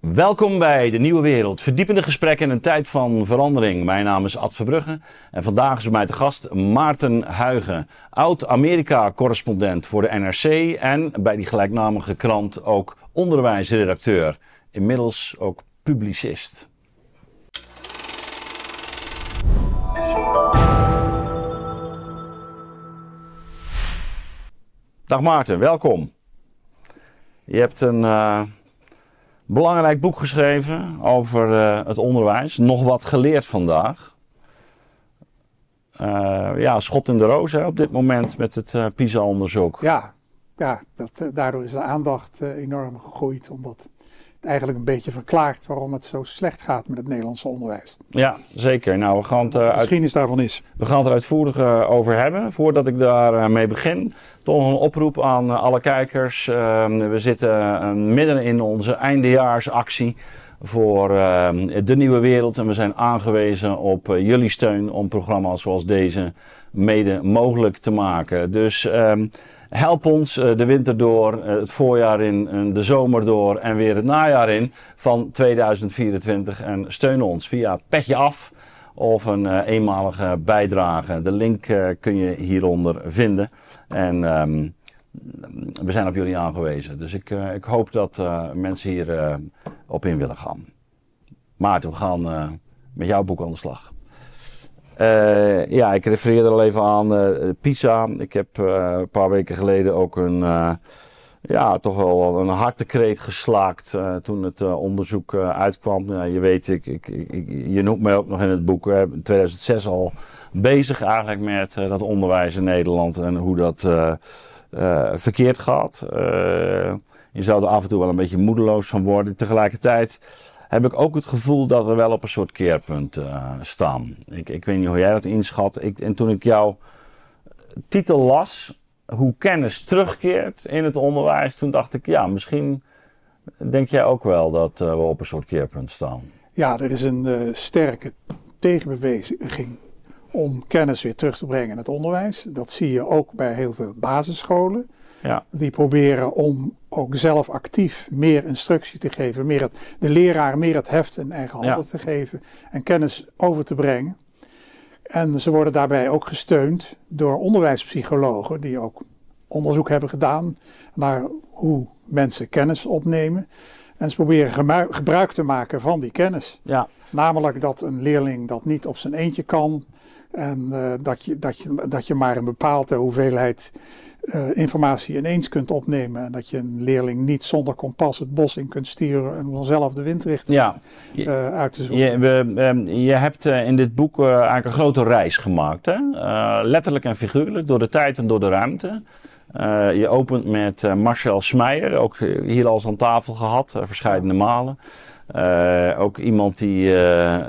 Welkom bij de Nieuwe Wereld. Verdiepende gesprekken in een tijd van verandering. Mijn naam is Ad Verbrugge en vandaag is bij mij te gast Maarten Huigen. Oud-Amerika-correspondent voor de NRC en bij die gelijknamige krant ook onderwijsredacteur. Inmiddels ook publicist. Dag Maarten, welkom. Je hebt een uh, belangrijk boek geschreven over uh, het onderwijs. Nog wat geleerd vandaag. Uh, ja, schot in de roos op dit moment met het PISA-onderzoek. Ja, ja dat, daardoor is de aandacht enorm gegroeid. Omdat eigenlijk een beetje verklaart waarom het zo slecht gaat met het Nederlandse onderwijs. Ja, zeker. Nou, we gaan het, uh, daarvan is. We gaan het er uitvoerig uh, over hebben. Voordat ik daarmee uh, mee begin, toch een oproep aan alle kijkers. Ehm, we zitten midden in onze eindejaarsactie voor ehm, de nieuwe wereld. En we zijn aangewezen op jullie steun om programma's zoals deze mede mogelijk te maken. Dus ehm, Help ons uh, de winter door, uh, het voorjaar in, de zomer door en weer het najaar in van 2024. En steun ons via Petje Af of een eenmalige bijdrage. De link kun je hieronder vinden. En um, we zijn op jullie aangewezen. Dus ik, ik hoop dat mensen hier op in willen gaan. Maarten, we gaan met jouw boek aan de slag. Uh, ja, ik refereerde al even aan uh, PISA. Ik heb uh, een paar weken geleden ook een, ja, toch wel een hartekreet geslaakt toen het onderzoek uitkwam. Je weet, ik, ik, ik, je noemt mij ook nog in het boek. In 2006 al bezig eigenlijk met dat onderwijs in Nederland en hoe dat verkeerd gaat. je zou er af en toe wel een beetje moedeloos van worden. Tegelijkertijd heb ik ook het gevoel dat we wel op een soort keerpunt uh, staan. Ik, ik weet niet hoe jij dat inschat. Ik, en toen ik jouw titel las, hoe kennis terugkeert in het onderwijs, toen dacht ik, ja, misschien denk jij ook wel dat uh, we op een soort keerpunt staan. Ja, er is een uh, sterke tegenbeweging om kennis weer terug te brengen in het onderwijs. Dat zie je ook bij heel veel basisscholen. Ja. Die proberen om ook zelf actief meer instructie te geven, meer het, de leraar meer het heft in eigen handen ja. te geven en kennis over te brengen. En ze worden daarbij ook gesteund door onderwijspsychologen die ook onderzoek hebben gedaan naar hoe mensen kennis opnemen. En ze proberen gebruik te maken van die kennis. Ja. Namelijk dat een leerling dat niet op zijn eentje kan. En uh, dat, je, dat, je, dat je maar een bepaalde hoeveelheid uh, informatie ineens kunt opnemen. En dat je een leerling niet zonder kompas het bos in kunt sturen en vanzelf de windrichting ja, je, uh, uit te zoeken. Je, we, um, je hebt uh, in dit boek eigenlijk een grote reis gemaakt. Hè? letterlijk en figuurlijk, door de tijd en door de ruimte. je opent met Marcel Smeijer, ook hier al eens aan tafel gehad, verschillende malen. Uh, ook iemand die uh,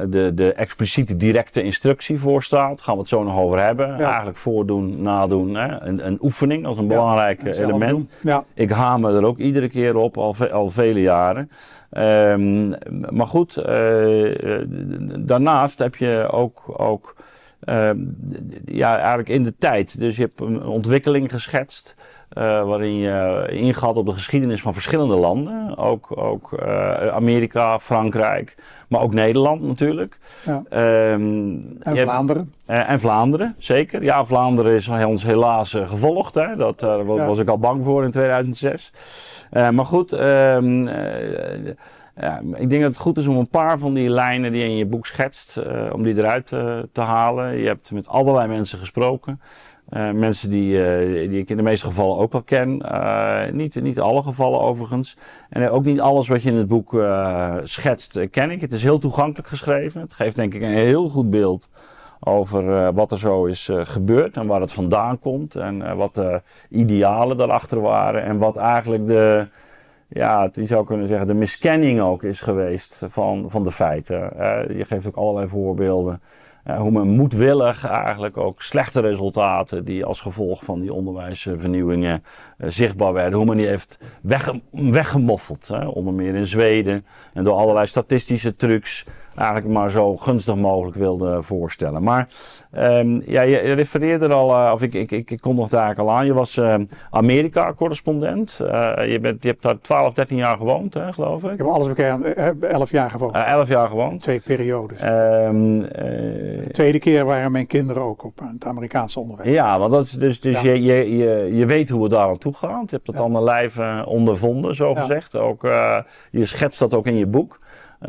de, de expliciete directe instructie voorstaat. Gaan we het zo nog over hebben. Ja. Eigenlijk voordoen, nadoen. Hè? Een, een oefening als een ja, belangrijk element. Ja. Ik hamer er ook iedere keer op, al, ve al vele jaren. Um, maar goed, uh, daarnaast heb je ook, ook ja, eigenlijk in de tijd. Dus je hebt een ontwikkeling geschetst. Uh, waarin je ingaat op de geschiedenis van verschillende landen. Ook, ook uh, Amerika, Frankrijk, maar ook Nederland natuurlijk. Ja. Um, en Vlaanderen. Hebt, uh, en Vlaanderen, zeker. Ja, Vlaanderen is ons helaas gevolgd. Hè. Dat ja. was ik al bang voor in 2006. maar goed, um, ja, ik denk dat het goed is om een paar van die lijnen die je in je boek schetst, om die eruit te halen. Je hebt met allerlei mensen gesproken. Uh, mensen die, uh, die ik in de meeste gevallen ook wel ken. Niet, niet alle gevallen overigens. En ook niet alles wat je in het boek schetst ken ik. Het is heel toegankelijk geschreven. Het geeft denk ik een heel goed beeld over wat er zo is gebeurd. En waar het vandaan komt. En wat de idealen daarachter waren. En wat eigenlijk de, ja, je zou kunnen zeggen, de miskenning ook is geweest van, van de feiten. je geeft ook allerlei voorbeelden. Hoe men moedwillig eigenlijk ook slechte resultaten die als gevolg van die onderwijsvernieuwingen uh, zichtbaar werden, hoe men die heeft wegge weggemoffeld. Hè? Onder meer in Zweden en door allerlei statistische trucs eigenlijk maar zo gunstig mogelijk wilde voorstellen. Maar um, ja, je refereerde er al, uh, of ik, ik, ik, ik kom nog daar al aan. Je was uh, Amerika-correspondent. Uh, je, bent, je hebt daar 12, 13 jaar gewoond, hè, geloof ik. Ik heb alles bekend, 11 jaar gewoond. 11 jaar gewoond. Twee periodes. Um, de tweede keer waren mijn kinderen ook op het Amerikaanse onderwijs. Ja, want dat is dus, dus je, je, je, je weet hoe het daar aan toe gaat. Je hebt dat ja. allemaal lijf ondervonden, zo gezegd. Ook, je schetst dat ook in je boek.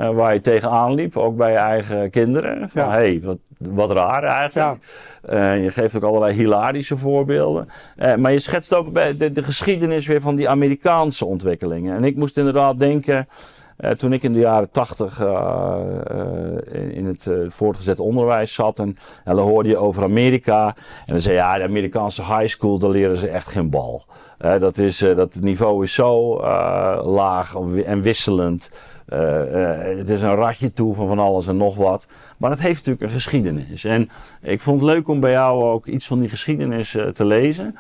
Uh, waar je tegenaan liep, ook bij je eigen kinderen. Van, ja. hey, wat, wat raar eigenlijk. Ja. Uh, je geeft ook allerlei hilarische voorbeelden. Uh, maar je schetst ook bij de, de, geschiedenis weer van die Amerikaanse ontwikkelingen. En ik moest inderdaad denken, toen ik in de jaren tachtig in, in het voortgezet onderwijs zat. En, en, dan hoorde je over Amerika. En dan zei je, ja, de Amerikaanse high school, daar leren ze echt geen bal. dat, is, dat niveau is zo laag en wisselend. Uh, uh, het is een ratje toe van van alles en nog wat. Maar het heeft natuurlijk een geschiedenis. En ik vond het leuk om bij jou ook iets van die geschiedenis uh, te lezen.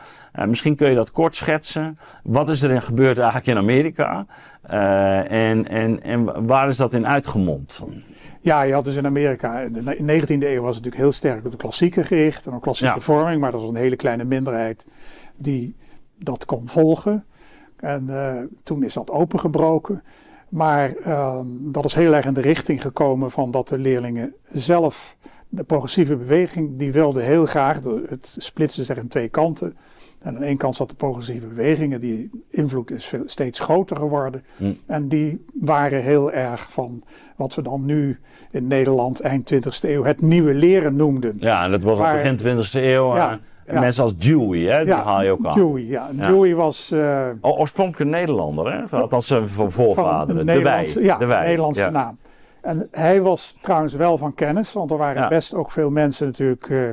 misschien kun je dat kort schetsen. Wat is er in gebeurd eigenlijk in Amerika? en, en, en waar is dat in uitgemond? Ja, je had dus in Amerika, in de 19e eeuw was het natuurlijk heel sterk op de klassieke gericht en op klassieke ja. vorming. Maar dat was een hele kleine minderheid die dat kon volgen. En toen is dat opengebroken. Maar uh, dat is heel erg in de richting gekomen van dat de leerlingen zelf, de progressieve beweging, die wilden heel graag, het splitsen zich in twee kanten. En aan één kant zat de progressieve bewegingen, die invloed is veel, steeds groter geworden. Hm. En die waren heel erg van wat we dan nu in Nederland eind 20e eeuw het nieuwe leren noemden. Ja, en dat was al begin 20e eeuw. Ja, ja. Mensen als Dewey, hè, die haal je ook aan. Dewey, ja. Dewey was... Uh, oorspronkelijk Nederlander, hè? Althans zijn voorvaderen. De Wij. Ja, de wij. Nederlandse naam. En hij was trouwens wel van kennis, want er waren best ook veel mensen natuurlijk, uh,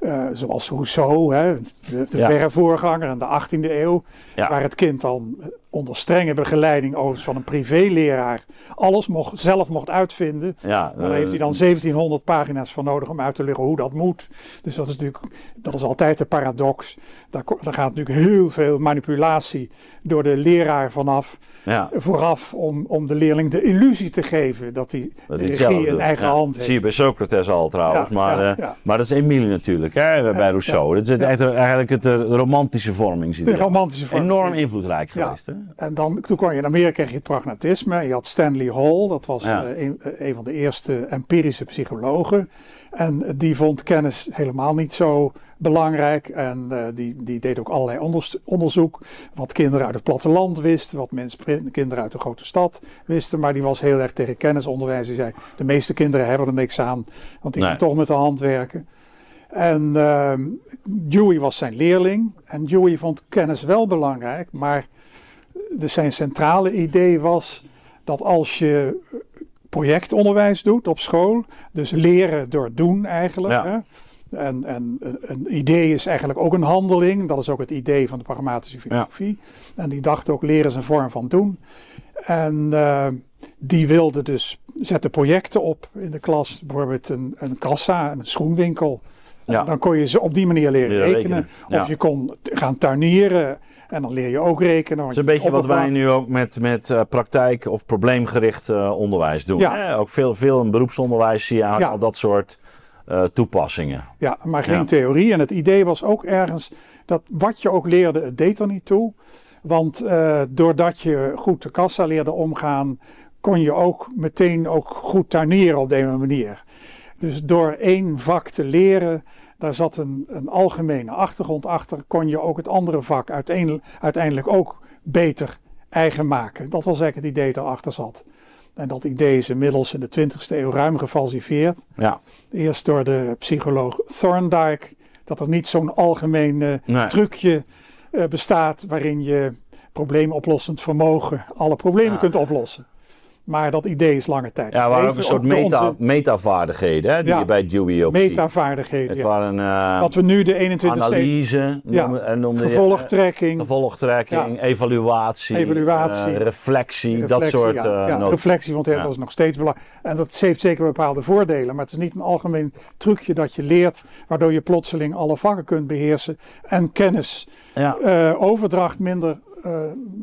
uh, zoals Rousseau, hè, de, de verre voorganger in de 18e eeuw, waar het kind dan onder strenge begeleiding overigens van een privéleraar alles mocht, zelf mocht uitvinden. Ja, daar heeft hij dan 1700 pagina's voor nodig om uit te leggen hoe dat moet. Dus dat is natuurlijk, dat is altijd de paradox. Daar, daar gaat natuurlijk heel veel manipulatie door de leraar vanaf, ja. vooraf, om, om de leerling de illusie te geven dat hij de regie in eigen hand heeft. Dat zie je bij Socrates al trouwens, maar, uh, maar dat is Emile natuurlijk, hè, bij Rousseau. Dat is eigenlijk het, de romantische vorming. De romantische vorming. Enorm invloedrijk geweest. Hè? En dan, toen kwam je in Amerika, kreeg je het pragmatisme. Je had Stanley Hall, dat was eh, een, eh, een, van de eerste empirische psychologen. En die vond kennis helemaal niet zo belangrijk. En uh, die, die deed ook allerlei onderzoek. Wat kinderen uit het platteland wisten, wat mensen, kinderen uit de grote stad wisten. Maar die was heel erg tegen kennisonderwijs. Die zei, de meeste kinderen hebben er niks aan, want die nee. gaan toch met de hand werken. En uh, Dewey was zijn leerling. En Dewey vond kennis wel belangrijk, maar dus zijn centrale idee was dat als je projectonderwijs doet op school, dus leren door doen eigenlijk. Hè? En, en een idee is eigenlijk ook een handeling. Dat is ook het idee van de pragmatische filosofie. Ja. En die dacht ook leren is een vorm van doen. En uh, die wilde dus zetten projecten op in de klas. Bijvoorbeeld een, een kassa, een schoenwinkel. Ja. Dan kon je ze op die manier leren, rekenen. rekenen. Of je kon gaan tuinieren. En dan leer je ook rekenen. Dat is een beetje wat wij nu ook met, met uh, praktijk- of probleemgericht uh, onderwijs doen. Ja. Hè? Ook veel, veel in beroepsonderwijs zie je ja. al dat soort uh, toepassingen. Ja, maar geen ja. theorie. En het idee was ook ergens dat wat je ook leerde, het deed er niet toe. Want doordat je goed de kassa leerde omgaan, kon je ook meteen ook goed tuinieren op deze manier. Dus door één vak te leren, daar zat een, een algemene achtergrond achter. Kon je ook het andere vak uiteindelijk, uiteindelijk ook beter eigen maken. Dat was eigenlijk het idee dat erachter zat. En dat idee is inmiddels in de 20e eeuw ruim gefalsifieerd. Ja. Eerst door de psycholoog Thorndike. Dat er niet zo'n algemeen nee. trucje uh, bestaat waarin je probleemoplossend vermogen alle problemen ja. kunt oplossen. Maar dat idee is lange tijd. Ja, waren ook een soort meta, onze... metavaardigheden hè, die ja, je bij Dewey ook Metavaardigheden, Het ja. waren uh, Wat we nu de 21 Analyse, noemde, gevolgtrekking. Je, gevolgtrekking, ja. evaluatie, evaluatie uh, reflectie, reflectie, dat soort reflectie, want dat is nog steeds belangrijk. En dat heeft zeker bepaalde voordelen. Maar het is niet een algemeen trucje dat je leert... waardoor je plotseling alle vakken kunt beheersen... en kennis overdracht minder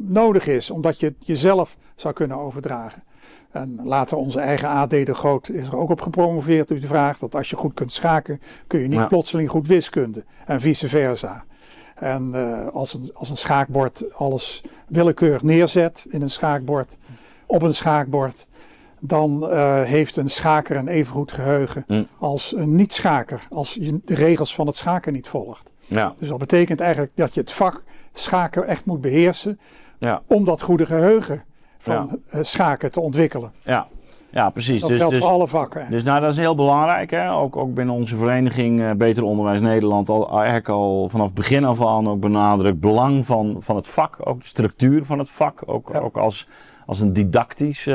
nodig is, omdat je het jezelf zou kunnen overdragen. En later onze eigen AD de Groot is er ook op gepromoveerd op de vraag dat als je goed kunt schaken, kun je niet plotseling goed wiskunde. En vice versa. En uh, als, een, als een schaakbord alles willekeurig neerzet in een schaakbord, op een schaakbord, dan uh, heeft een schaker een evengoed geheugen mm. als een niet-schaker, als je de regels van het schaken niet volgt. Ja. Dus dat betekent eigenlijk dat je het vak schaken echt moet beheersen ja. om dat goede geheugen van ja. schaken te ontwikkelen. Ja, ja, precies. Dat dus, geldt dus, voor alle vakken. Dus nou, dat is heel belangrijk. Hè? Ook, ook binnen onze vereniging uh, Beter Onderwijs Nederland al, eigenlijk al vanaf begin af aan ook benadrukt belang van, van het vak. Ook de structuur van het vak. Ook, ook als, als een didactische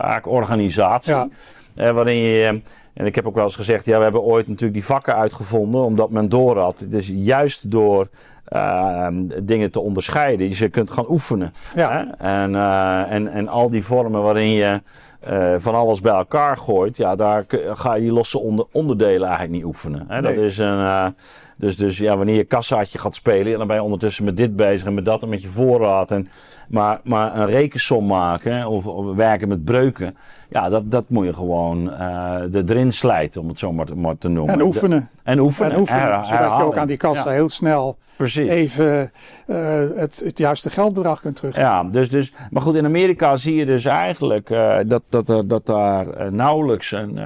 uh, organisatie. Ja. Uh, waarin je... En ik heb ook wel eens gezegd, ja, we hebben ooit natuurlijk die vakken uitgevonden omdat men door had. Dus juist door uh, dingen te onderscheiden. Dus je kunt gaan oefenen. Ja. Hè? En, uh, en, en al die vormen waarin je uh, van alles bij elkaar gooit, ja, daar ga je losse onder, onderdelen eigenlijk niet oefenen. Hè? Dat is een, dus, dus ja, wanneer je kassaatje gaat spelen, dan ben je ondertussen met dit bezig en met dat en met je voorraad. En, maar, maar een rekensom maken of, of werken met breuken, ja, dat, dat moet je gewoon uh, erin slijten, om het zo maar te, maar te noemen. En oefenen. En oefenen. En oefenen zodat je ook aan die kassa heel snel Precies. even uh, het, het juiste geldbedrag kunt terug. Ja, dus, dus, maar goed, in Amerika zie je dus eigenlijk uh, dat, dat, dat, dat daar nauwelijks een,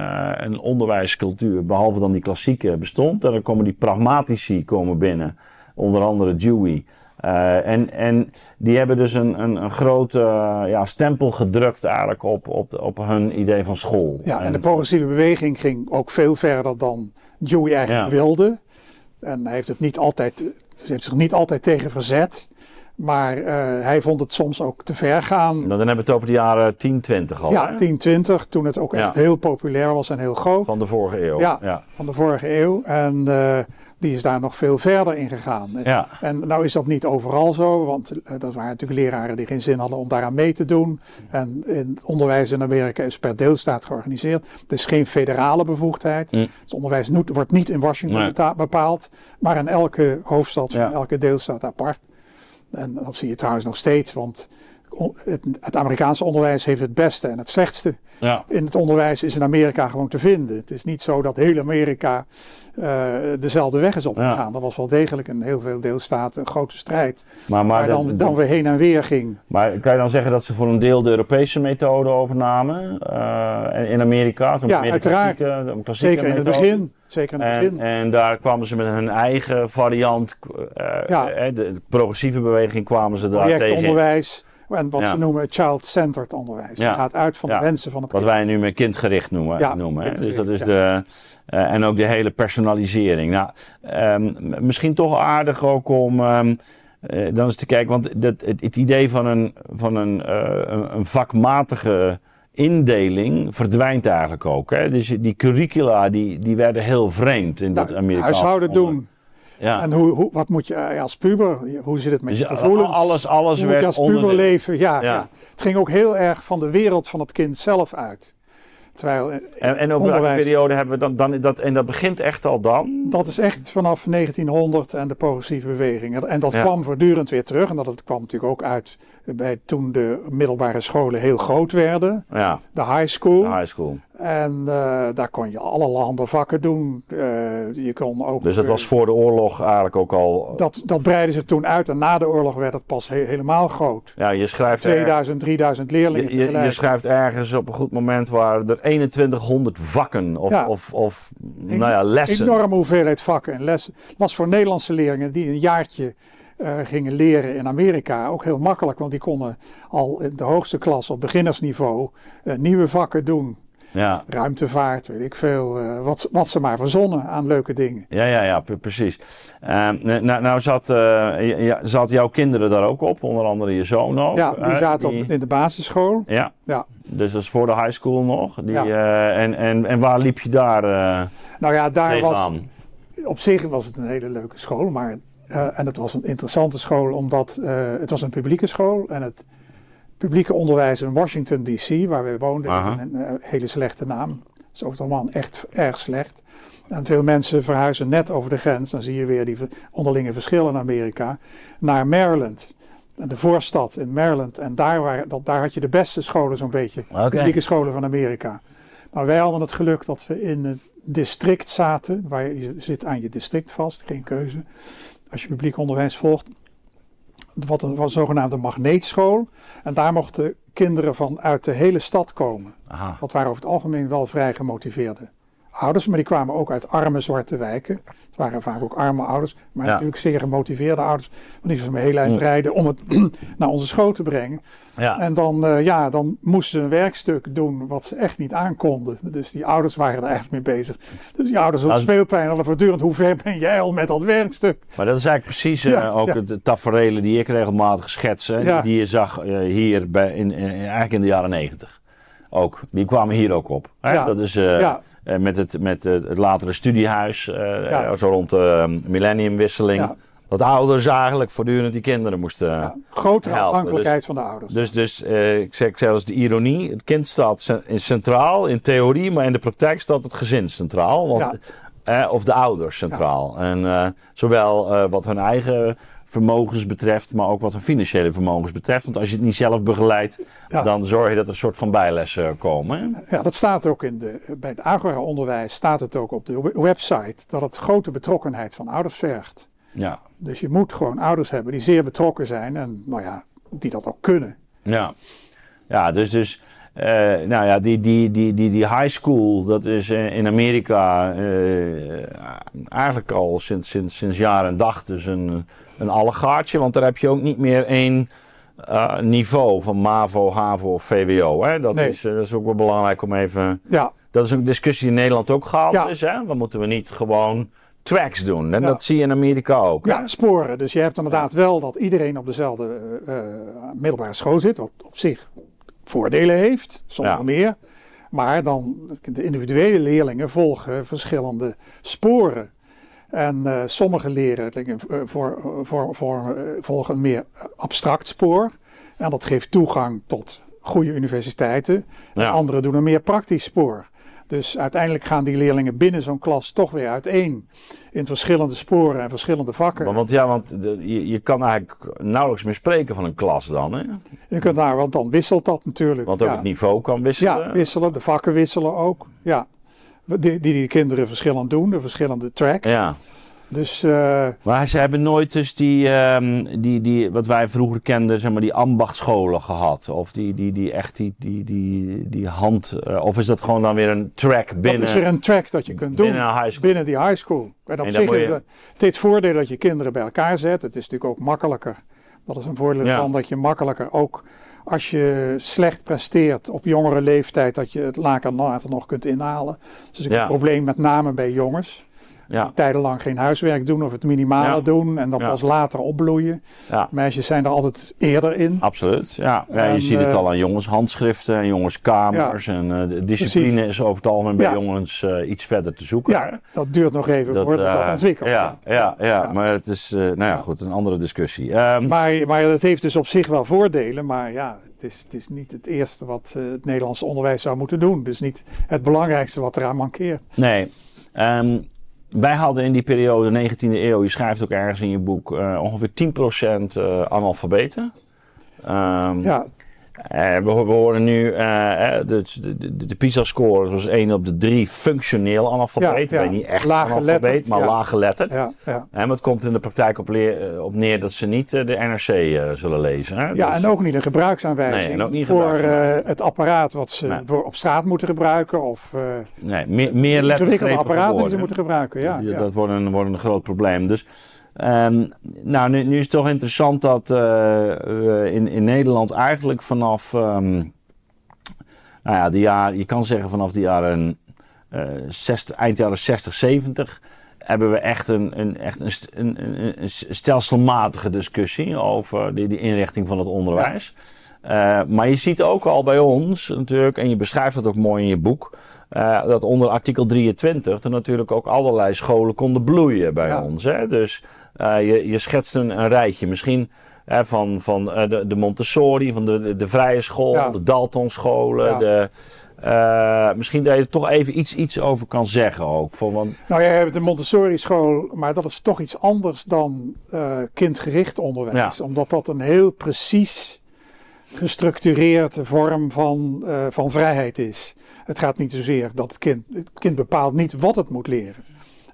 een onderwijscultuur, behalve dan die klassieke, bestond. En dan komen die pragmatici komen binnen, onder andere Dewey. Uh, en, en die hebben dus een, een, een grote uh, ja, stempel gedrukt eigenlijk op, op, op hun idee van school. Ja, en, de progressieve beweging ging ook veel verder dan Dewey eigenlijk wilde. En hij heeft, het niet altijd, heeft zich niet altijd tegen verzet. Maar uh, hij vond het soms ook te ver gaan. Nou, dan hebben we het over de jaren 10, 20 al. Ja, 10, 20. Toen het ook echt heel populair was en heel groot. Van de vorige eeuw. Ja, ja. van de vorige eeuw. En die is daar nog veel verder in gegaan. Ja. En nou is dat niet overal zo, want uh, dat waren natuurlijk leraren die geen zin hadden om daaraan mee te doen. En in het onderwijs in Amerika is per deelstaat georganiseerd. Het is geen federale bevoegdheid. Mm. Het onderwijs wordt niet in Washington nee. bepaald, maar in elke hoofdstad van elke deelstaat apart. En dat zie je trouwens nog steeds, want het, het, Amerikaanse onderwijs heeft het beste en het slechtste. Ja. In het onderwijs is in Amerika gewoon te vinden. Het is niet zo dat heel Amerika uh, dezelfde weg is opgegaan. Ja. Dat was wel degelijk in heel veel deelstaten een grote strijd. Maar, maar dan, dan weer heen en weer ging. Maar kan je dan zeggen dat ze voor een deel de Europese methode overnamen uh, in Amerika? Ja, uiteraard. Zeker in het begin. Zeker in het begin. En daar kwamen ze met hun eigen variant. Uh, ja. de, de, progressieve beweging kwamen ze daar tegen. onderwijs. En wat ze noemen child-centered onderwijs. Ja. Dat gaat uit van de wensen van het Wat wij nu met kindgericht noemen. Ja, noemen dus dat is de, uh, en ook de hele personalisering. Nou, um, misschien toch aardig ook om um, uh, dan eens te kijken. Want dat, het, het idee van een, van een, uh, een, een vakmatige indeling verdwijnt eigenlijk ook. Hè? Dus die curricula die, die werden heel vreemd in nou, dat Amerikaanse Huishouden doen. Ja. En hoe, hoe, wat moet je eh, als puber, hoe zit het met je dus, gevoelens? Alles, alles hoe werd je als puber leven? Ja, ja. Het ging ook heel erg van de wereld van het kind zelf uit. Terwijl eh, en, en over welke periode hebben we dan, dan dat, en dat begint echt al dan? Dat is echt vanaf 1900 en de progressieve beweging. En dat kwam voortdurend weer terug. En dat kwam natuurlijk ook uit bij toen de middelbare scholen heel groot werden. Ja. De high school. De high school. En uh, daar kon je allerhande vakken doen. Uh, je kon ook, dus dat was voor de oorlog eigenlijk ook al. Dat, dat breidde zich toen uit en na de oorlog werd het pas he helemaal groot. Ja, je schrijft. 2000, 3000 leerlingen. Je, je, je, schrijft ergens op een goed moment waar er 2100 vakken of, ja. of, of nou ja, lessen. Enorme hoeveelheid vakken en lessen. Het was voor Nederlandse leerlingen die een jaartje uh, gingen leren in Amerika ook heel makkelijk, want die konden al in de hoogste klas op beginnersniveau nieuwe vakken doen. Ja. Ruimtevaart, weet ik veel. Uh, wat, wat ze maar verzonnen aan leuke dingen. Ja, ja, ja, precies. nou, nou zat, ja, zat jouw kinderen daar ook op, onder andere je zoon ook. Ja, die zaten die... Op, in de basisschool. Ja. ja, dus dat is voor de high school nog. Die, ja. en, en, en waar liep je daar Nou ja, daar was... Op zich was het een hele leuke school, maar en het was een interessante school omdat het was een publieke school en het publieke onderwijs in Washington DC, waar we woonden, een, een, hele slechte naam. Dat is over het echt erg slecht. En veel mensen verhuizen net over de grens, dan zie je weer die onderlinge verschillen in Amerika, naar Maryland. de voorstad in Maryland. En daar, waren, dat, daar had je de beste scholen zo'n beetje. Okay. Publieke scholen van Amerika. Maar wij hadden het geluk dat we in het district zaten. Waar je, zit aan je district vast, geen keuze. Als je publiek onderwijs volgt. Wat een, een zogenaamde magneetschool. En daar mochten kinderen van uit de hele stad komen. Aha. Dat waren over het algemeen wel vrij gemotiveerde ouders, maar die kwamen ook uit arme zwarte wijken. Het waren vaak ook arme ouders, maar natuurlijk zeer gemotiveerde ouders. Want die ze een hele eind rijden om het naar onze school te brengen. Ja. En dan, uh, ja, dan moesten ze een werkstuk doen wat ze echt niet aankonden. Dus die ouders waren er eigenlijk mee bezig. Dus die ouders op speelpijn hadden voortdurend, hoe ver ben jij al met dat werkstuk? Maar dat is eigenlijk precies uh, ja, ook ja. de tafereelen die ik regelmatig schets. Ja. Die je zag uh, hier bij, in, in, eigenlijk in de jaren negentig. Ook. Die kwamen hier ook op. Hè? Dat is... ja. Uh, met het, met het latere studiehuis, uh, ja. zo rond de millenniumwisseling. Ja. Dat ouders eigenlijk voortdurend die kinderen moesten ja, Grotere helpen. afhankelijkheid dus, van de ouders. Dus, dus ik zeg zelfs de ironie. Het kind staat centraal in theorie, maar in de praktijk staat het gezin centraal. Want, of de ouders centraal. En zowel wat hun eigen vermogens betreft, maar ook wat hun financiële vermogens betreft. Want als je het niet zelf begeleidt, ja. dan zorg je dat er een soort van bijlessen komen. Ja, dat staat ook in de, bij het agora-onderwijs, staat het ook op de website, dat het grote betrokkenheid van ouders vergt. Ja. Dus je moet gewoon ouders hebben die zeer betrokken zijn en nou ja, die dat ook kunnen. Ja, ja dus, dus uh, nou ja, die, die, die, die, die high school, dat is in Amerika uh, eigenlijk al sinds, sinds, sinds jaar en dag dus een, een allegaartje. Want daar heb je ook niet meer één uh, niveau van MAVO, HAVO of VWO. Hè? Dat, Nee. is, dat is ook wel belangrijk om even... Ja, Dat is een discussie die in Nederland ook gehad Ja. is. Hè? Dan moeten we niet gewoon tracks doen. En Ja. dat zie je in Amerika ook. hè? ja, sporen. Dus je hebt inderdaad wel dat iedereen op dezelfde eh, eh, middelbare school zit, wat op zich voordelen heeft, zonder Ja. meer. Maar dan de individuele leerlingen volgen verschillende sporen. En eh, sommige leren eh, voor, voor, voor, eh, volgen een meer abstract spoor. En dat geeft toegang tot goede universiteiten. Ja. En anderen doen een meer praktisch spoor. Dus uiteindelijk gaan die leerlingen binnen zo'n klas toch weer uiteen. In verschillende sporen en verschillende vakken. Want, want ja, want de- je, je kan eigenlijk nauwelijks meer spreken van een klas dan. Hè? Je kunt daar, want dan wisselt dat natuurlijk. Want ook ja. het niveau kan wisselen. Ja, wisselen. De vakken wisselen ook. Ja. Die, die die kinderen verschillend doen, de verschillende tracks. Ja. Dus eh, Maar ze hebben nooit dus die, ehm, die, die, wat wij vroeger kenden, zeg maar, die ambachtscholen gehad. Of die, die, die echt die, die, die, die hand. eh, of is dat gewoon dan weer een track binnen? dat is weer een track dat je kunt doen binnen een high school. binnen die high school. En op En zich is je- heeft voordeel dat je kinderen bij elkaar zet. Het is natuurlijk ook makkelijker. Dat is een voordeel Ja. van dat je makkelijker ook als je slecht presteert op jongere leeftijd, dat je het later later nog kunt inhalen. Dat is Ja. een probleem met name bij jongens. Ja, tijdenlang geen huiswerk doen of het minimale Ja. doen en dan pas later opbloeien. ja, Meisjes zijn er altijd eerder in. absoluut. Ja. Ja, je ziet het eh, al aan jongenshandschriften en jongenskamers. En eh, de discipline Precies. is over het algemeen bij jongens eh, iets verder te zoeken. Ja, dat duurt nog even Dat, voordat dat eh, ontwikkelt. Ja, ja, ja, maar het is, nou ja, goed, een andere discussie. Ehm, Maar, maar dat heeft dus op zich wel voordelen. Maar ja, het is, het is niet het eerste wat het Nederlandse onderwijs zou moeten doen. Dus niet het belangrijkste wat eraan mankeert. Nee. Ehm, wij hadden in die periode, de 19e eeuw, je schrijft ook ergens in je boek, eh, ongeveer 10% eh analfabeten. Ehm, Ja, we, ho- we horen nu, eh, eh, de, de, de, PISA-score was 1 op de 3 functioneel analfabeet. Ja, ja. Niet echt Laaggeletterd, analfabeet, maar ja. laaggeletterd. ja, ja. En maar het komt in de praktijk op, leer- eh, op neer dat ze niet eh, de NRC eh, zullen lezen. Hè? ja, Dus- en ook niet een gebruiksaanwijzing Nee, en ook niet een voor eh, het apparaat wat ze Nee. voor op straat moeten gebruiken. Of eh nee, meer, meer lettergrepen apparaten die ze moeten gebruiken. Ja. Dat wordt een, wordt een groot probleem. Dus, ehm, nou, nu, nu is het toch interessant dat eh, we in, in Nederland eigenlijk vanaf, ehm, nou ja, de jaar, je kan zeggen vanaf de jaren eh 60, eind jaren 60, 70, hebben we echt een, een, echt een, een, stelselmatige discussie over de, de inrichting van het onderwijs. Eh, maar je ziet ook al bij ons natuurlijk, en je beschrijft dat ook mooi in je boek, dat onder artikel 23 er natuurlijk ook allerlei scholen konden bloeien bij Ja. ons. Hè? Dus eh, je, je schetst een, een rijtje, misschien hè, van, van eh, de, de Montessori, van de, de, de vrije school, Ja. de Dalton scholen, Ja. de, Uh, misschien dat je er toch even iets, iets over kan zeggen ook. Voor, want... Nou, jij hebt een Montessori school, maar dat is toch iets anders dan uh, kindgericht onderwijs. Omdat dat een heel precies gestructureerde vorm van, uh, van vrijheid is. Het gaat niet zozeer dat het kind, het kind bepaalt niet wat het moet leren.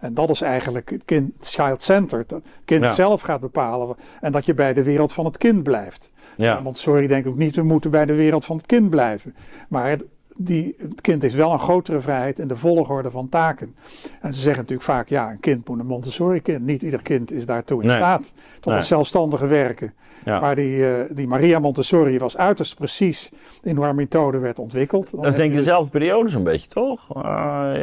En dat is eigenlijk het kind child-centered. Het kind zelf gaat bepalen. En dat je bij de wereld van het kind blijft. Ja. Montessori denkt ook niet, we moeten bij de wereld van het kind blijven. Maar die, het kind heeft wel een grotere vrijheid in de volgorde van taken. En ze zeggen natuurlijk vaak, ja, een kind moet een Montessori-kind. Niet ieder kind is daartoe in staat tot nee. het zelfstandige werken. Maar die, uh, die Maria Montessori was uiterst precies in hoe haar methode werd ontwikkeld. Dat is denk ik dezelfde periode zo'n beetje, toch? Uh,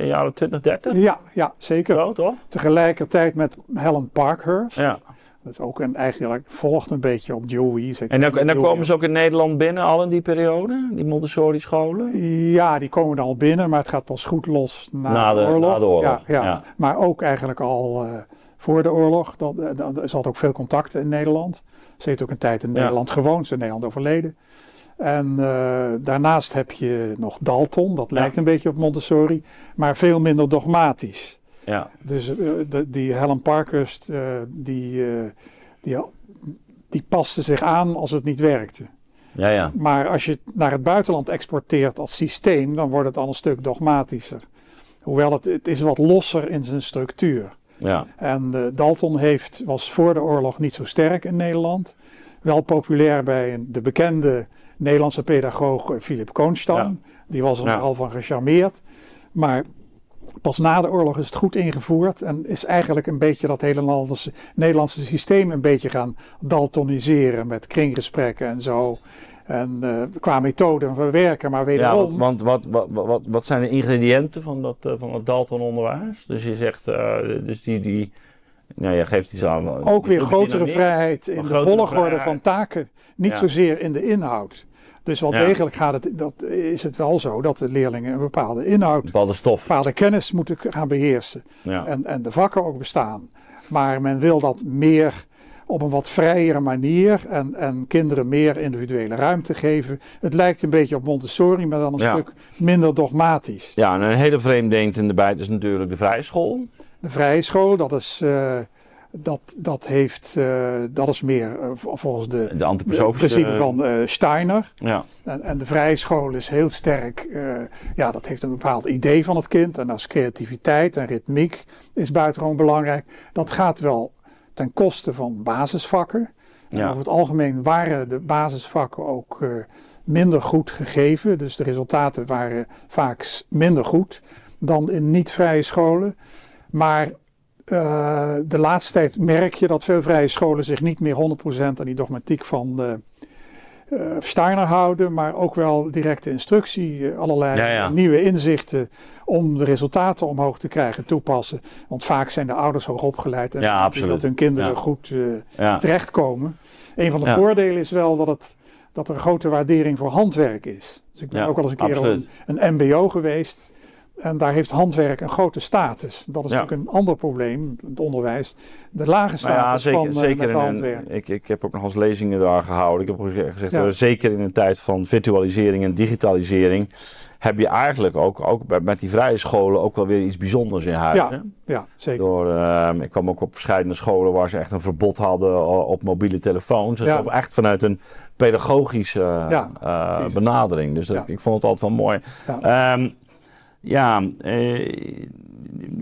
jaren 20, 30? Ja, ja zeker. Zo, toch? Tegelijkertijd met Helen Parkhurst. Ja. Dat is ook een, eigenlijk volgt een beetje op Dewey. En dan, en dan komen ze ook in Nederland binnen, al in die periode, die Montessori scholen? Ja, die komen dan al binnen, maar het gaat pas goed los na, de, oorlog. Na de oorlog. Ja, ja. Maar ook eigenlijk al uh, voor de oorlog. Dat, uh, er zat ook veel contact in Nederland. Ze heeft ook een tijd in Nederland gewoond, ze is in Nederland overleden. En uh, daarnaast heb je nog Dalton, dat lijkt een beetje op Montessori, maar veel minder dogmatisch. Ja. Dus de, die Helen Parkhurst, uh, die, uh, die, die paste zich aan als het niet werkte. Ja, ja. Maar als je het naar het buitenland exporteert als systeem, dan wordt het al een stuk dogmatischer. Hoewel het, het is wat losser in zijn structuur. Ja. En Dalton heeft, was voor de oorlog niet zo sterk in Nederland. Wel populair bij de bekende Nederlandse pedagoog Philip Koonstam. Ja. Die was er ja. al van gecharmeerd. Maar Pas na de oorlog is het goed ingevoerd en is eigenlijk een beetje dat hele Nederlandse, Nederlandse systeem een beetje gaan daltoniseren met kringgesprekken en zo. En uh, qua methode van werken, maar wederom... Ja, want wat, wat, wat, wat zijn de ingrediënten van dat, uh, van het Dalton-onderwijs? Dus je zegt, uh, dus die, die, nou, je geeft iets aan... Ook weer grotere vrijheid in de volgorde vrijheid. van taken, niet ja. zozeer in de inhoud. Dus wel degelijk gaat het, dat is het wel zo dat de leerlingen een bepaalde inhoud, bepaalde stof, bepaalde kennis moeten gaan beheersen. Ja. En, en de vakken ook bestaan. Maar men wil dat meer op een wat vrijere manier en, en kinderen meer individuele ruimte geven. Het lijkt een beetje op Montessori, maar dan een stuk minder dogmatisch. Ja, en een hele vreemde in de bijt is natuurlijk de vrije school. De vrije school, dat is... Uh, dat, dat, heeft, uh, dat is meer uh, volgens de, de, de principe van uh, Steiner. Ja. En, en, de vrije school is heel sterk, ja, dat heeft een bepaald idee van het kind. En als creativiteit en ritmiek is buitengewoon belangrijk. Dat gaat wel ten koste van basisvakken. Ja. over het algemeen waren de basisvakken ook minder goed gegeven. Dus de resultaten waren vaak minder goed dan in niet-vrije scholen. Maar uh, de laatste tijd merk je dat veel vrije scholen zich niet meer 100% aan die dogmatiek van uh, Steiner houden, maar ook wel directe instructie, allerlei nieuwe inzichten om de resultaten omhoog te krijgen toepassen. Want vaak zijn de ouders hoog opgeleid en ja, dat hun kinderen goed terechtkomen. Een van de voordelen is wel dat, het, dat er een grote waardering voor handwerk is. Dus ik ben ook al eens een keer een, een MBO geweest. En daar heeft handwerk een grote status. Dat is ja. natuurlijk een ander probleem, het onderwijs. De lage status ja, zeker, van zeker handwerk. ik, ik heb ook nog eens lezingen daar gehouden. Ik heb ook gezegd, ja. zeker in een tijd van virtualisering en digitalisering... heb je eigenlijk ook, ook met die vrije scholen ook wel weer iets bijzonders in huis. Ja, ja zeker. Door, uh, ik kwam ook op verschillende scholen waar ze echt een verbod hadden op mobiele telefoons. Dus echt vanuit een pedagogische uh, benadering. Dus dat, ik vond het altijd wel mooi. Um, ja, eh,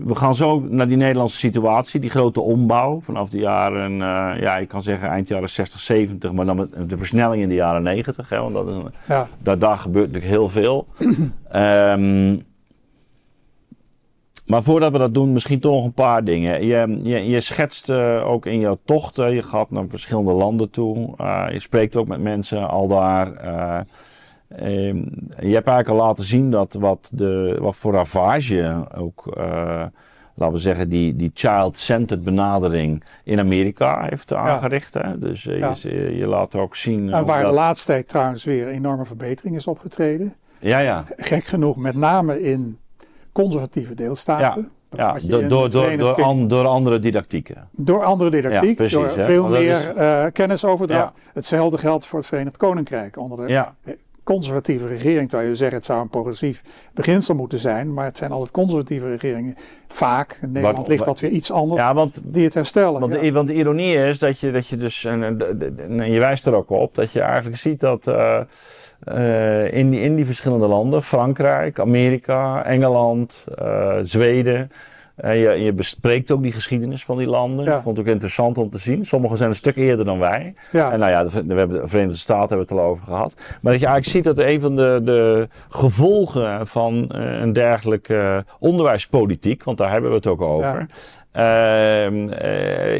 we gaan zo naar die Nederlandse situatie, die grote ombouw vanaf de jaren, uh, ja, ik kan zeggen eind jaren 60, 70, maar dan met de versnelling in de jaren 90. Hè, want dat is een, ja. daar, daar gebeurt natuurlijk heel veel. um, maar voordat we dat doen, misschien toch nog een paar dingen. Je, je, je schetst uh, ook in jouw tochten, je gaat naar verschillende landen toe. Uh, je spreekt ook met mensen al daar. Ehm, je hebt eigenlijk al laten zien dat wat, de, wat voor ravage ook, uh, laten we zeggen, die, die child-centered benadering in Amerika heeft aangericht. Hè? Dus uh, je, je, laat ook zien. En waar de laatste tijd trouwens weer enorme verbetering is opgetreden. Ja, ja. Gek genoeg, met name in conservatieve deelstaten. Ja, door, door, door, door, an, door, andere didactieken. Door andere didactiek, ja, precies, door veel meer is... uh, kennisoverdracht. Ja. Hetzelfde geldt voor het Verenigd Koninkrijk. Onder de conservatieve regering, terwijl je zeggen het zou een progressief beginsel moeten zijn, maar het zijn altijd conservatieve regeringen. Vaak, in Nederland ligt dat weer iets anders, ja, want, die het herstellen. Want, de, want de ironie is dat je, dat je dus, en, en, je wijst er ook op, dat je eigenlijk ziet dat uh, uh, in, die, in die verschillende landen, Frankrijk, Amerika, Engeland, uh, Zweden, en je, je, bespreekt ook die geschiedenis van die landen. Ja. Ik vond het ook interessant om te zien. Sommigen zijn een stuk eerder dan wij. Ja. En nou ja, de, we hebben de Verenigde Staten hebben het al over gehad. Maar dat je eigenlijk ziet dat een van de, de gevolgen van uh, een dergelijke onderwijspolitiek, want daar hebben we het ook over. Ja. Uh,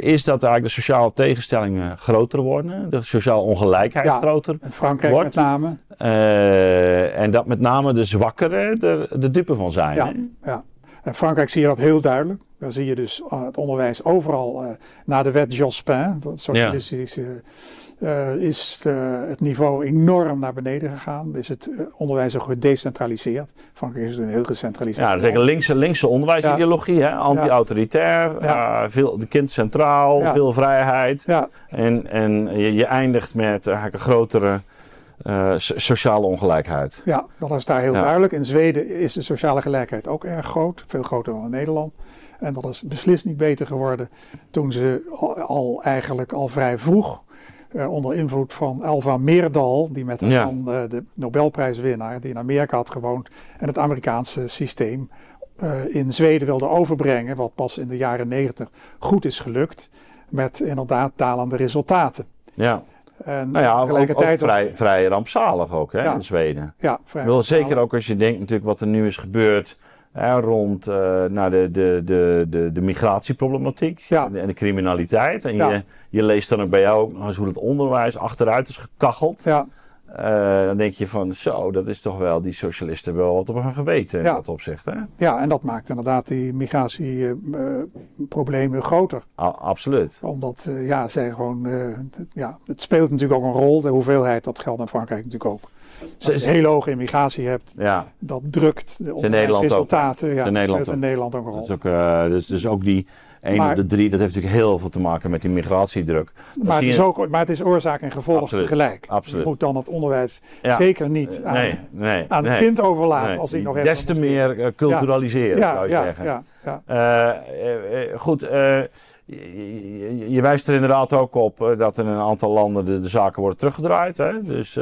is dat eigenlijk de sociale tegenstellingen groter worden, de sociale ongelijkheid ja, groter Frankrijk wordt. met name. Uh, en dat met name de zwakkeren er de dupe van zijn. Ja, ja. In Frankrijk zie je dat heel duidelijk. Daar zie je dus uh, het onderwijs overal uh, na de wet Jospin, socialistische, ja. uh, is het niveau enorm naar beneden gegaan. Is het onderwijs ook gedecentraliseerd. Frankrijk is een heel gecentraliseerd. Ja, dat is een linkse, linkse onderwijsideologie, ja. anti-autoritair, ja. veel de kind centraal, veel vrijheid. En, en je, je eindigt met eigenlijk een grotere uh, sociale ongelijkheid. Ja, dat is daar heel ja. duidelijk. In Zweden is de sociale gelijkheid ook erg groot, veel groter dan in Nederland. En dat is beslist niet beter geworden toen ze al, eigenlijk al vrij vroeg uh, onder invloed van Alva Meerdal, die met ja. van, uh, de Nobelprijswinnaar, die in Amerika had gewoond en het Amerikaanse systeem uh, in Zweden wilde overbrengen, wat pas in de jaren negentig goed is gelukt, met inderdaad dalende resultaten. Ja. En nou ja, tegelijkertijd ook, vrij, vrij, rampzalig ook hè, ja. in Zweden. Ja, vrij Wel, Zeker ook als je denkt natuurlijk wat er nu is gebeurd hè, rond uh, nou, de, de, de, de, de migratieproblematiek ja. en, de, en, de, criminaliteit. En je, je leest dan ook bij jou ook nog eens hoe het onderwijs achteruit is gekacheld. Ja. Uh, dan denk je van zo, dat is toch wel die socialisten wel wat op hun geweten in ja. dat opzicht. Hè? Ja, en dat maakt inderdaad die migratieproblemen uh, groter. A absoluut. Omdat uh, ja, zij gewoon, ja, het speelt natuurlijk ook een rol. De hoeveelheid, dat geldt in Frankrijk natuurlijk ook. Als je heel hoge immigratie hebt, ja. dat drukt de onderwijsresultaten. Ja, in Nederland speelt in Nederland ook een rol. Dat is ook, dus, dus ook die 1 maar, op de 3, dat heeft natuurlijk heel veel te maken met die migratiedruk. Maar het, is ook, maar het is oorzaak en gevolg absoluut, tegelijk. Absoluut. Je moet dan het onderwijs ja. zeker niet aan, nee, nee, aan nee, het kind overlaten. Als ik nog des te meer uh, culturaliseren, ja, zou je ja, zeggen. Ja, ja. Uh, uh, goed, je, je, je, wijst er inderdaad ook op dat in een aantal landen de, de zaken worden teruggedraaid. Hè? Dus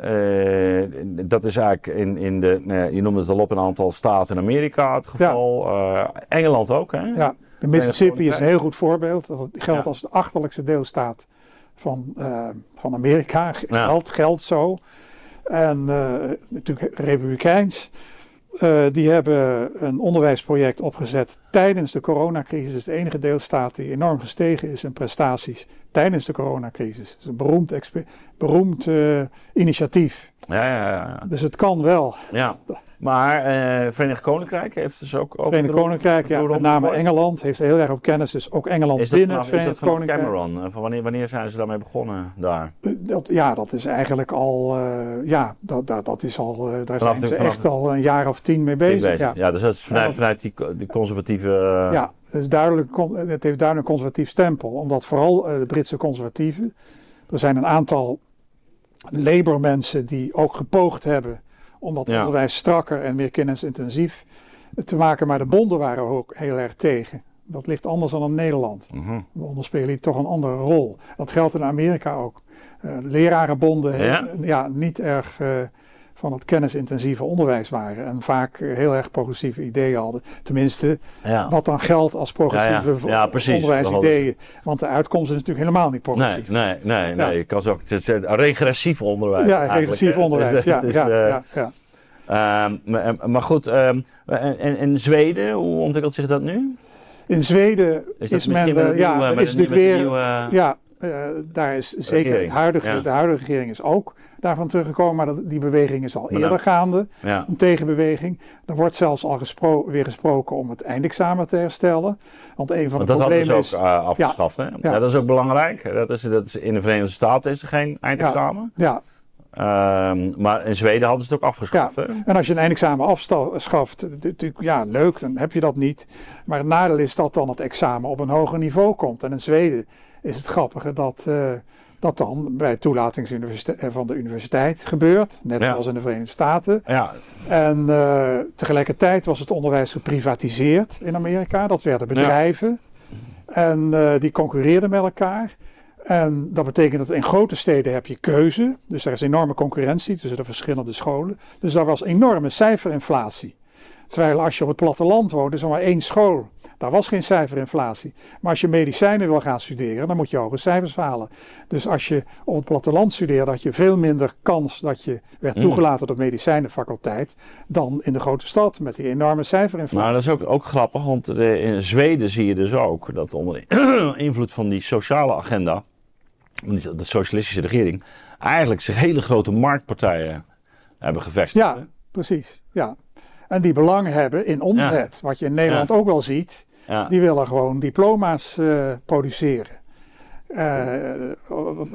uh, dat is eigenlijk in, in de, nou, je noemde het al op, een aantal staten in Amerika het geval. Ja. Uh, Engeland ook, hè? Ja, de Mississippi is een heel goed voorbeeld. Dat geldt ja. als de achterlijkste deelstaat van, uh, van Amerika. Geld, ja. geldt zo. En natuurlijk republikeins. Die hebben een onderwijsproject opgezet tijdens de coronacrisis. Het is de enige deelstaat die enorm gestegen is in prestaties tijdens de coronacrisis. Het is een beroemd, beroemd uh, initiatief. Ja, ja, ja, Dus het kan wel. Ja. Maar uh, Verenigd Koninkrijk heeft dus ook... ook Verenigd Koninkrijk, ja, met name Engeland heeft heel erg op kennis. Dus ook Engeland is binnen vanaf, het Verenigd is dat Koninkrijk. Cameron? Van wanneer, wanneer zijn ze daarmee begonnen daar? Dat, ja, dat is eigenlijk al... Uh, ja, dat, dat, dat is al... Uh, daar vanaf zijn ze echt al een jaar of tien mee bezig. bezig. Ja. Ja. dus dat is vanuit, vanuit die, die conservatieve... ja, het, is duidelijk, het heeft duidelijk een conservatief stempel. Omdat vooral de Britse conservatieven... Er zijn een aantal Labour-mensen die ook gepoogd hebben om dat Ja. onderwijs strakker en meer kennisintensief te maken. Maar de bonden waren ook heel erg tegen. Dat ligt anders dan in Nederland. Mhm. De bonden spelen toch een andere rol. Dat geldt in Amerika ook. Eh, lerarenbonden Ja? he- ja, niet erg eh, van het kennisintensieve onderwijs waren. En vaak eh, heel erg progressieve ideeën hadden. Tenminste, Ja. wat dan geldt als progressieve Ja, ja. Precies. onderwijsideeën. Want de uitkomst is natuurlijk helemaal niet progressief. nee, nee, nee. Je kan ook, het is een regressief onderwijs. Ja, regressief onderwijs. Dus, ja, ja, eh, ehm, maar, maar goed, ehm, en, en, en Zweden, hoe ontwikkelt zich dat nu? In Zweden Is men, eh, ja, is natuurlijk weer, nieuwe- ja, eh, daar is zeker regering, het huidige, ja. de huidige regering is ook daarvan teruggekomen, maar dat, die beweging is al Maar eerder dan- gaande, Ja. een tegenbeweging. Er wordt zelfs al gespro weer gesproken om het eindexamen te herstellen, want een van Want de dat hadden problemen ze ook is, uh, afgeschaft, hè? Ja. Ja. dat is ook belangrijk. Dat is, dat is, in de Verenigde Staten is er geen eindexamen. ja, Ehm, maar in Zweden hadden ze het ook afgeschaft, hè? En als je een eindexamen afschaft, natuurlijk, ja, leuk, dan heb je dat niet. Maar het nadeel is dat dan het examen op een hoger niveau komt. En in Zweden is het grappige dat, eh, dat dan bij toelating van de universiteit gebeurt, net zoals in de Verenigde Staten. Ja. En tegelijkertijd was het onderwijs geprivatiseerd in Amerika. Dat werden bedrijven. En die concurreerden met elkaar. En dat betekent dat in grote steden heb je keuze. Dus er is enorme concurrentie tussen de verschillende scholen. Dus daar was enorme cijferinflatie. Terwijl als je op het platteland woont, is er maar één school. Daar was geen cijferinflatie. Maar als je medicijnen wil gaan studeren, dan moet je hoge cijfers halen. Dus als je op het platteland studeerde, had je veel minder kans dat je werd mm. toegelaten tot medicijnenfaculteit dan in de grote stad met die enorme cijferinflatie. Nou, dat is ook, ook grappig, want in Zweden zie je dus ook dat onder invloed van die sociale agenda de socialistische regering, eigenlijk zich hele grote marktpartijen hebben gevestigd. Ja, precies. Ja. En die belang hebben in omzet, wat je in Nederland ook wel ziet. Die willen gewoon diploma's uh, produceren. Uh,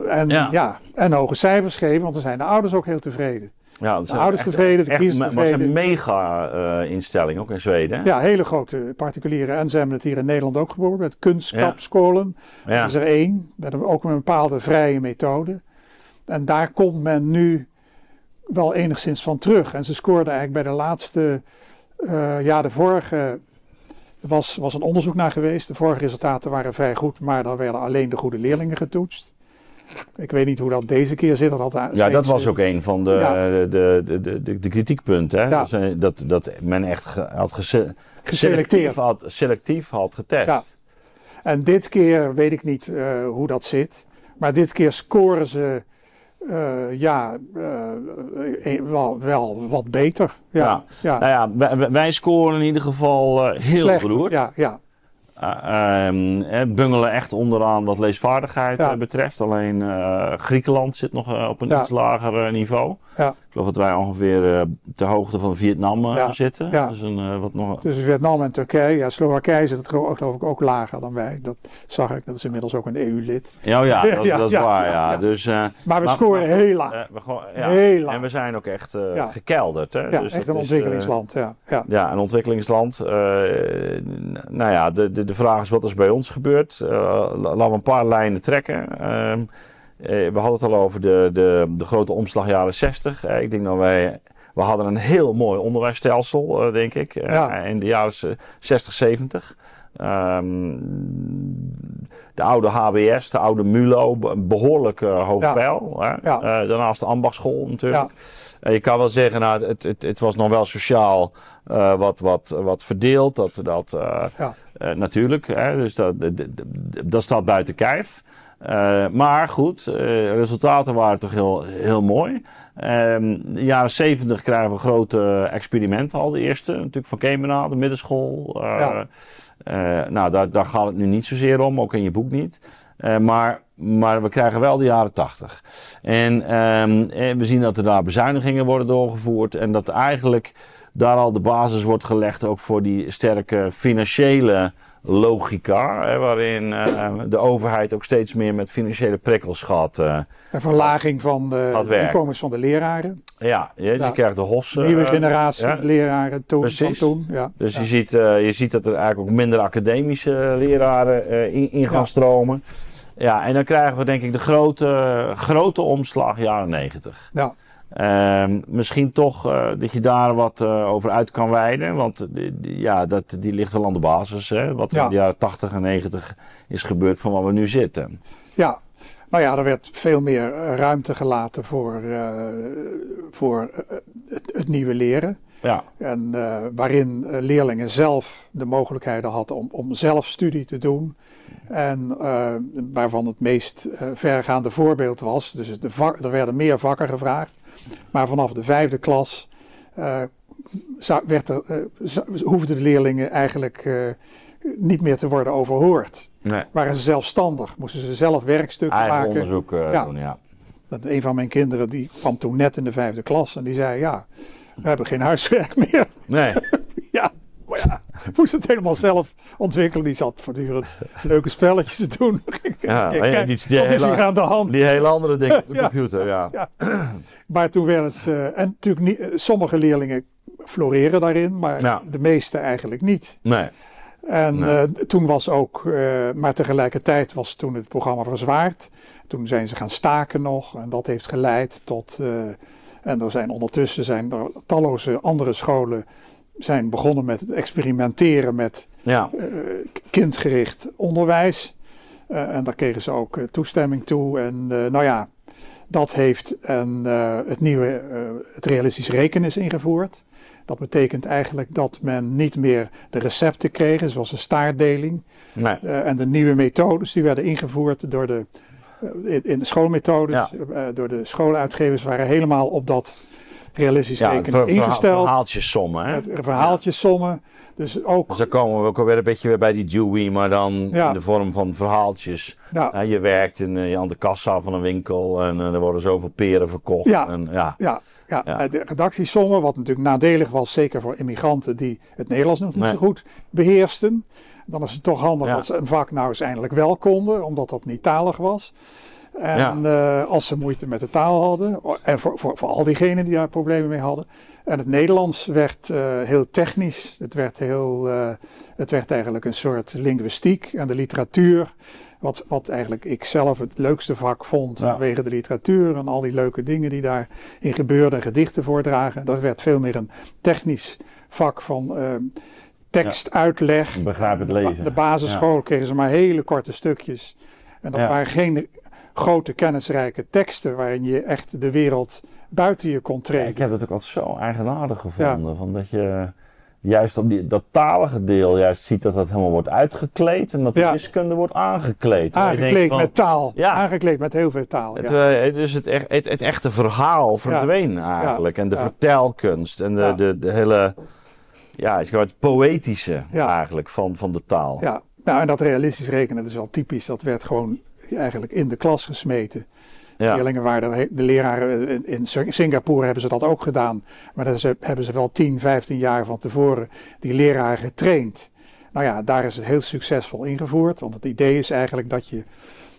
en, ja. en hoge cijfers geven, want dan zijn de ouders ook heel tevreden. Ja, de ouders tevreden, de kiezers tevreden. Het was een mega-instelling, ook in Zweden. Ja, hele grote particuliere. En ze hebben het hier in Nederland ook geboren met kunstkapscholen. Ja. Dat is er één, met een, ook een bepaalde vrije methode. En daar komt men nu wel enigszins van terug. En ze scoorden eigenlijk bij de laatste, uh, ja, de vorige was, was een onderzoek naar geweest. De vorige resultaten waren vrij goed, maar dan werden alleen de goede leerlingen getoetst. Ik weet niet hoe dat deze keer zit. Dat had ja, dat was ook een van de, de, de, de, de, kritiekpunten. Hè? Ja. Dus, eh, dat, dat men echt had geselecteerd had, selectief had getest. Ja. En dit keer weet ik niet uh, hoe dat zit. Maar dit keer scoren ze uh, ja, uh, wel, wel wat beter. Ja, ja. Nou ja wij, wij, scoren in ieder geval heel Slecht, beroerd. Ja, ja. Uh, bungelen echt onderaan wat leesvaardigheid ja. betreft. Alleen uh, Griekenland zit nog op een iets lager niveau. Ja. Ik geloof dat wij ongeveer ter hoogte van Vietnam zitten. Dus een, wat nog... Tussen Vietnam en Turkije. Ja, Slowakije zit het geloof ik ook lager dan wij. Dat zag ik. Dat is inmiddels ook een EU-lid. Ja, ja, dat, dat is waar. Ja. Dus, maar we scoren heel laag. heel laag. En we zijn ook echt gekelderd. Hè? Ja, dus echt een ontwikkelingsland. ja. Ja. ja, een ontwikkelingsland. nou ja, de, de, de vraag is wat is bij ons gebeurd. laten we een paar lijnen trekken. Ehm, eh, we hadden het al over de, de, de grote omslag jaren 60. Eh, ik denk dat wij. We hadden een heel mooi onderwijsstelsel, eh, denk ik, in de jaren 60, 70. Um, de oude HBS, de oude MULO, behoorlijk uh, hoog. Hè? Ja. Uh, daarnaast de ambachtschool natuurlijk. Ja. Je kan wel zeggen, nou, het, het, het was nog wel sociaal wat, wat, wat verdeeld. Dat, dat, natuurlijk, hè? dus dat, dat staat buiten kijf. Uh, maar goed, uh, resultaten waren toch heel, heel mooi. In de jaren zeventig krijgen we grote experimenten al. De eerste, natuurlijk van Kemena, de middenschool. Ja. nou, daar, daar gaat het nu niet zozeer om, ook in je boek niet. maar, maar we krijgen wel de jaren tachtig. En, ehm, en we zien dat er daar bezuinigingen worden doorgevoerd. En dat eigenlijk daar al de basis wordt gelegd ook voor die sterke financiële logica, hè, waarin uh, de overheid ook steeds meer met financiële prikkels gaat. Uh, een verlaging van de inkomens van de leraren. Ja, je, je krijgt de HOS. Nieuwe generatie leraren toen, toen. Ja. Dus Je, ziet, je ziet dat er eigenlijk ook minder academische leraren in, in, gaan stromen. Ja, en dan krijgen we denk ik de grote, grote omslag jaren negentig. Ja. Uh, misschien toch uh, dat je daar wat uh, over uit kan wijden. Want uh, ja, dat, die ligt wel aan de basis. Hè? Wat ja. in de jaren 80 en 90 is gebeurd van waar we nu zitten. Ja, nou ja, er werd veel meer ruimte gelaten voor, voor het, het, nieuwe leren. Ja. En waarin leerlingen zelf de mogelijkheden hadden om, om zelf studie te doen. En waarvan het meest vergaande voorbeeld was. Dus de vak, er werden meer vakken gevraagd. Maar vanaf de vijfde klas uh, werd er, uh, hoefden de leerlingen eigenlijk uh, niet meer te worden overhoord. Nee. Waren ze zelfstandig, moesten ze zelf werkstukken Eigen maken. onderzoek ja. doen, ja. Dat een van mijn kinderen die kwam toen net in de vijfde klas en die zei: Ja, we hebben geen huiswerk meer. Nee. ja, maar ja, moest het helemaal zelf ontwikkelen. Die zat voortdurend leuke spelletjes te doen. Ja, Kijk, die, die, hele, aan de hand. die hele andere dingen op de computer, ja. ja. Maar toen werd het, uh, en natuurlijk niet, sommige leerlingen floreren daarin, maar de meeste eigenlijk niet. Nee. En toen was ook, maar tegelijkertijd was toen het programma verzwaard. Toen zijn ze gaan staken nog en dat heeft geleid tot. en er zijn ondertussen zijn er talloze andere scholen zijn begonnen met het experimenteren met ja. kindgericht onderwijs. en daar kregen ze ook toestemming toe. En nou ja, dat heeft uh, het nieuwe het realistisch rekenen is ingevoerd. Dat betekent eigenlijk dat men niet meer de recepten kreeg, zoals een staartdeling. Nee. Uh, en de nieuwe methodes die werden ingevoerd door de, in, in, de schoolmethodes, ja. door de schooluitgevers, waren helemaal op dat realistisch ja, rekenen ver, ingesteld. Verhaaltjes sommen. Hè? verhaaltjes sommen. Dus ook. Dus dan komen we ook alweer een beetje weer bij die Dewey, maar dan in de vorm van verhaaltjes. Ja. je werkt in, aan de kassa van een winkel en er worden zoveel peren verkocht. Ja, en, ja. Ja. Ja, ja. de redactiesommen, wat natuurlijk nadelig was, zeker voor immigranten die het Nederlands nog niet zo goed beheersten. Dan is het toch handig dat ze een vak nou eens eindelijk wel konden, omdat dat niet talig was. En ja. uh, als ze moeite met de taal hadden, en voor, voor, voor al diegenen die daar problemen mee hadden. En het Nederlands werd uh, heel technisch, het werd, heel, uh, het werd eigenlijk een soort linguïstiek en de literatuur. Wat, wat eigenlijk ik zelf het leukste vak vond ja. vanwege de literatuur en al die leuke dingen die daarin gebeurden, gedichten voordragen. Dat werd veel meer een technisch vak van tekstuitleg. Ja. Begrijp het lezen. De basisschool kregen ze maar hele korte stukjes. En dat waren geen grote kennisrijke teksten waarin je echt de wereld buiten je kon treden. ik heb het ook altijd zo eigenaardig gevonden. Van dat je juist op die, dat talige deel juist ziet dat dat helemaal wordt uitgekleed en dat de wiskunde wordt aangekleed. Aangekleed met taal. Ja. Aangekleed met heel veel taal. Het, ja. Dus het, echt, het, het, echte verhaal verdween eigenlijk. En de vertelkunst en de, de, de, hele, ja, het poëtische eigenlijk van, van de taal. Ja, nou en dat realistisch rekenen, dat is wel typisch. Dat werd gewoon eigenlijk in de klas gesmeten. Ja. Leerlingen waren de leraren in Singapore hebben ze dat ook gedaan. Maar dat hebben ze wel 10, 15 jaar van tevoren die leraren getraind. Nou ja, daar is het heel succesvol ingevoerd. Want het idee is eigenlijk dat je,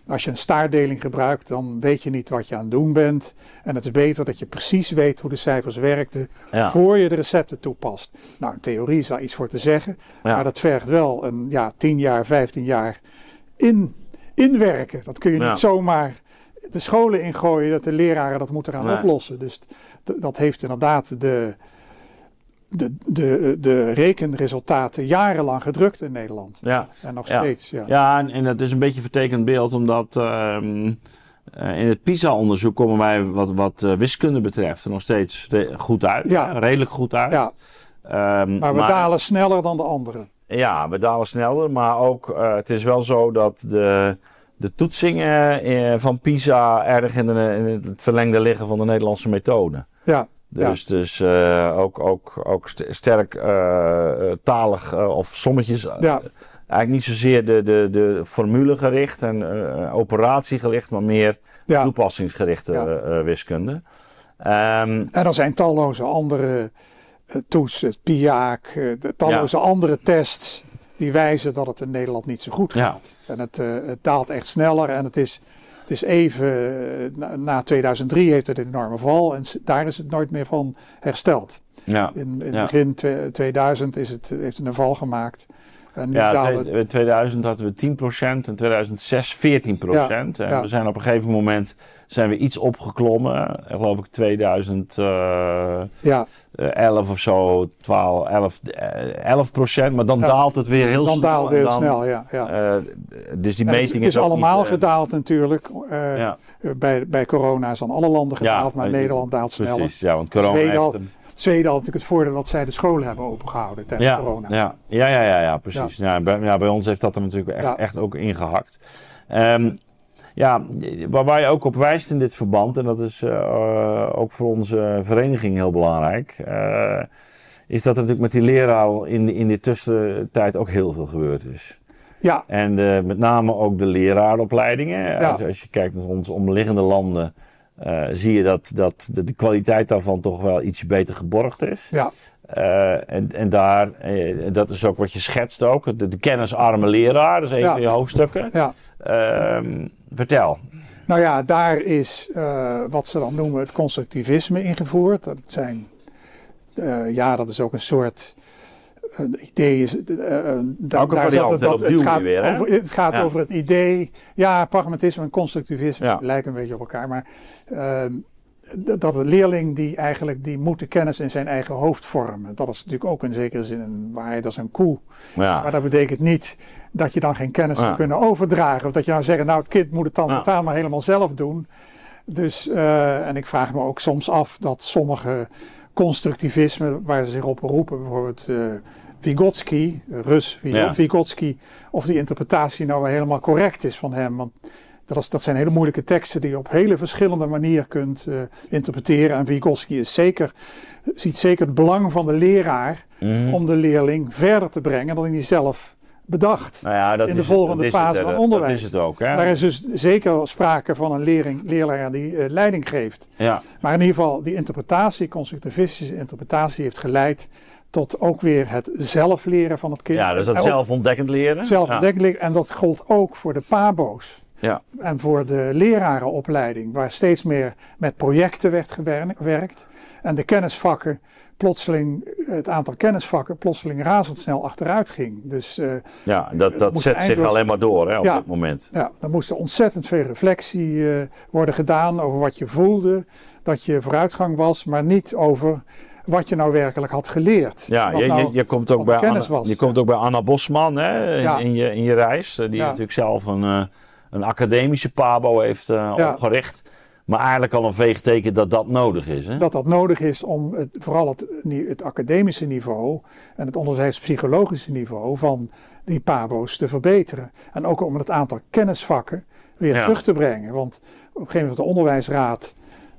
als je een staartdeling gebruikt, dan weet je niet wat je aan het doen bent. En het is beter dat je precies weet hoe de cijfers werkten voor je de recepten toepast. Nou, in theorie is daar iets voor te zeggen. Maar dat vergt wel een ja, 10 jaar, 15 jaar in inwerken. Dat kun je niet zomaar de scholen ingooien, dat de leraren dat moeten gaan oplossen. Dus dat heeft inderdaad de, de, de, de rekenresultaten jarenlang gedrukt in Nederland. Ja. En nog steeds. Ja, ja en, en dat is een beetje een vertekend beeld, omdat ehm, eh, in het PISA-onderzoek komen wij wat, wat uh, wiskunde betreft er nog steeds goed uit. Ja. redelijk goed uit. Ja. Um, maar we dalen sneller dan de anderen. Ja, we dalen sneller, maar ook uh, het is wel zo dat de, de toetsingen uh, van PISA erg in, de, in, het verlengde liggen van de Nederlandse methode. Ja. Dus, ja. dus uh, ook, ook, ook sterk talig of sommetjes. Ja. Eigenlijk niet zozeer de, de, de formule gericht en operatiegericht, maar meer toepassingsgerichte wiskunde. Um, en er zijn talloze andere eh, toets, het PIAC, eh, talloze andere tests die wijzen dat het in Nederland niet zo goed gaat. En het, uh, het, daalt echt sneller en het is, het is even, na, 2003 heeft het een enorme val en daar is het nooit meer van hersteld. Ja. In, in begin 2000 is het, heeft het een val gemaakt. En ja, in 2000 hadden we 10% en 2006 14%. en we zijn op een gegeven moment zijn we iets opgeklommen. Geloof ik 2011 ja. uh, of zo, 12, 11, 11 procent. Maar dan daalt het weer heel dan snel. Dan daalt het heel snel, ja. ja. Uh, dus die meting het, is, is allemaal niet, gedaald natuurlijk. Bij, bij corona is dan alle landen gedaald, maar Nederland daalt sneller. Precies, ja, want corona heeft... Zweden had natuurlijk het voordeel dat zij de scholen hebben opengehouden tijdens corona. Ja, ja, ja, ja, ja precies. Ja. bij, ja, bij ons heeft dat er natuurlijk echt, echt ook ingehakt. Um, ja, waar je ook op wijst in dit verband, en dat is uh, ook voor onze vereniging heel belangrijk, uh, is dat er natuurlijk met die leraar in, in de tussentijd ook heel veel gebeurd is. Ja. En uh, met name ook de leraaropleidingen. Ja. Als, als, je kijkt naar onze omliggende landen, zie je dat, dat de, de, kwaliteit daarvan toch wel iets beter geborgd is. Ja. en, en daar, dat is ook wat je schetst ook, de, de kennisarme leraar, dat is een van je hoofdstukken. Ja. Ehm, vertel. Nou ja, daar is wat ze dan noemen het constructivisme ingevoerd. Dat zijn, ja, dat is ook een soort een idee is. Uh, Ook een variant, het, dat, het gaat, weer, over, het gaat over het idee. Ja, pragmatisme en constructivisme lijken een beetje op elkaar. Maar ehm, dat de leerling die eigenlijk die moet de kennis in zijn eigen hoofd vormen. Dat is natuurlijk ook in zekere zin een waarheid als een koe. Ja. Maar dat betekent niet dat je dan geen kennis ja. kunnen overdragen. Of dat je dan zegt, nou het kind moet het dan ja. maar helemaal zelf doen. Dus, uh, en ik vraag me ook soms af dat sommige constructivisme waar ze zich op beroepen, bijvoorbeeld uh, Vygotsky, Rus Vygotsky, of die interpretatie nou wel helemaal correct is van hem. Want dat, is, dat zijn hele moeilijke teksten die je op hele verschillende manieren kunt uh, interpreteren. En Vygotsky is zeker, ziet zeker het belang van de leraar mm. om de leerling verder te brengen dan hij zelf bedacht nou ja, in de volgende fase van onderwijs. Dat is het ook. Hè? Daar is dus zeker sprake van een leerling, leraar die uh, leiding geeft. Ja. Maar in ieder geval, die interpretatie, constructivistische interpretatie, heeft geleid tot ook weer het zelf leren van het kind. Ja, dus dat zelfontdekkend leren. Zelfontdekkend leren. En dat gold ook voor de pabo's. Ja. En voor de lerarenopleiding, waar steeds meer met projecten werd gewerkt. En de kennisvakken plotseling, het aantal kennisvakken plotseling razendsnel achteruit ging. Dus, uh, ja, dat, dat zet zich alleen maar door hè, op dit moment. Ja, er moest ontzettend veel reflectie uh, worden gedaan over wat je voelde, dat je vooruitgang was, maar niet over wat je nou werkelijk had geleerd. Ja, je, nou, je, je, komt ook bij Anna, je komt ook bij Anna Bosman hè, in, ja. in, je, in je reis, eh, die natuurlijk zelf een een academische pabo heeft uh, opgericht. Maar eigenlijk al een veegteken dat dat nodig is. Hè? Dat dat nodig is om het, vooral het, het academische niveau en het onderwijspsychologische niveau van die pabo's te verbeteren. En ook om het aantal kennisvakken weer terug te brengen. Want op een gegeven moment heeft de onderwijsraad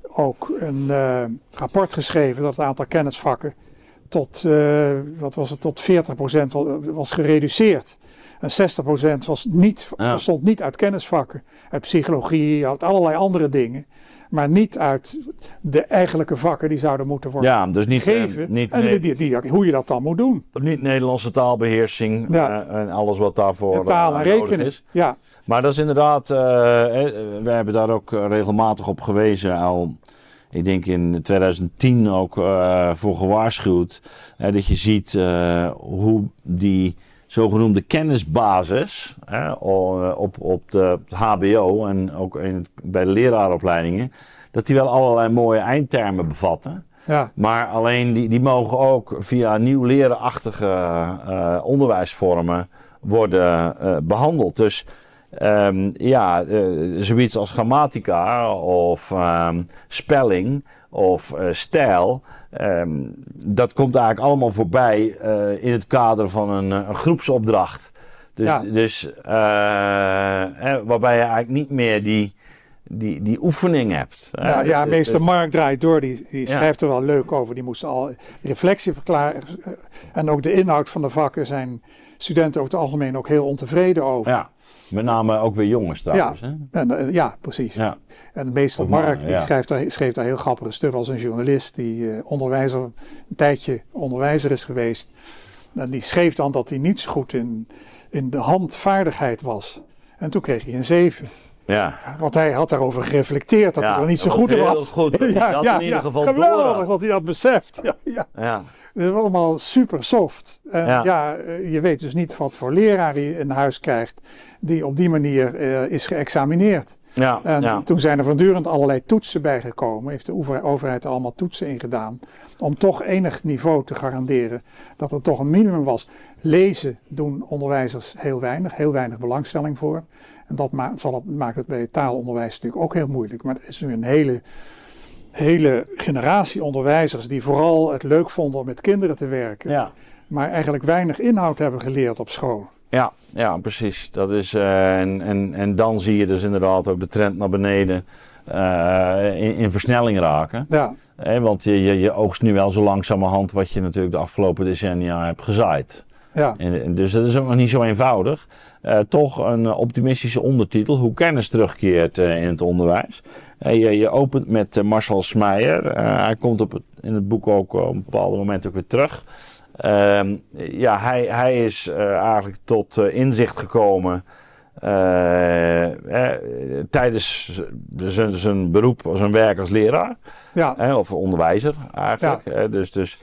ook een uh, rapport geschreven dat het aantal kennisvakken tot, uh, wat was het, tot 40% was gereduceerd. En 60% was niet, bestond niet uit kennisvakken, uit psychologie, uit allerlei andere dingen. Maar niet uit de eigenlijke vakken die zouden moeten worden ja, dus niet, gegeven. Uh, niet, en die, die, hoe je dat dan moet doen. Niet Nederlandse taalbeheersing ja. uh, en alles wat daarvoor en taal en rekenen. is. Ja. Maar dat is inderdaad, uh, we hebben daar ook regelmatig op gewezen al ik denk in 2010 ook uh, voor gewaarschuwd. Uh, dat je ziet uh, hoe die zogenoemde kennisbasis hè, op, op de HBO en ook in bij de leraaropleidingen, dat die wel allerlei mooie eindtermen bevatten. Ja. Maar alleen die, die mogen ook via nieuw lerenachtige uh, onderwijsvormen worden uh, behandeld. Dus um, ja, uh, zoiets als grammatica of um, spelling of stijl. Um, dat komt eigenlijk allemaal voorbij uh, in het kader van een, een groepsopdracht. Dus, ja. dus uh, hè, waarbij je eigenlijk niet meer die, die, die oefening hebt. Ja, ja meester Mark draait door, die, die schrijft er wel leuk over. Die moest al reflectie verklaren. En ook de inhoud van de vakken zijn studenten over het algemeen ook heel ontevreden over. Ja. Met name ook weer jongens trouwens. Ja, hè? En, uh, ja precies. Ja. En meester Mark die ja. schrijft daar, schreef daar heel grappige stukken als een journalist die uh, onderwijzer, een tijdje onderwijzer is geweest. En die schreef dan dat hij niet zo goed in, in de handvaardigheid was. En toen kreeg hij een 7. Ja. Want hij had daarover gereflecteerd dat ja, hij er niet zo goed in was. Heel goed dat ja, dat in ieder geval Geweldig dat hij dat beseft. Ja, ja. Het is allemaal super soft. En ja. ja. Eh, je weet dus niet wat voor leraar je in huis krijgt die op die manier uh, is geëxamineerd. Ja, en ja. toen zijn er voortdurend allerlei toetsen bijgekomen. Heeft de overheid er allemaal toetsen in gedaan. Om toch enig niveau te garanderen dat er toch een minimum was. Lezen doen onderwijzers heel weinig, heel weinig belangstelling voor. En dat maakt, zal het, maakt het bij taalonderwijs natuurlijk ook heel moeilijk. Maar er is nu een hele hele generatie onderwijzers die vooral het leuk vonden om met kinderen te werken. Ja. Maar eigenlijk weinig inhoud hebben geleerd op school. Ja, ja precies. Dat is, uh, en, en, en dan zie je dus inderdaad ook de trend naar beneden uh, in, in, versnelling raken. Ja. Eh, want je, je, je oogst nu wel zo langzamerhand wat je natuurlijk de afgelopen decennia hebt gezaaid. Ja. En, dus dat is ook nog niet zo eenvoudig. Uh, toch een optimistische ondertitel, hoe kennis terugkeert uh, in het onderwijs. Uh, je, je, opent met Marcel Smeijer. hij komt op het, in het boek ook op een bepaald moment ook weer terug. Ehm, ja, hij, hij is eigenlijk tot inzicht gekomen tijdens zijn, zijn beroep, zijn werk als leraar. Ja. of onderwijzer eigenlijk. Ja. dus, dus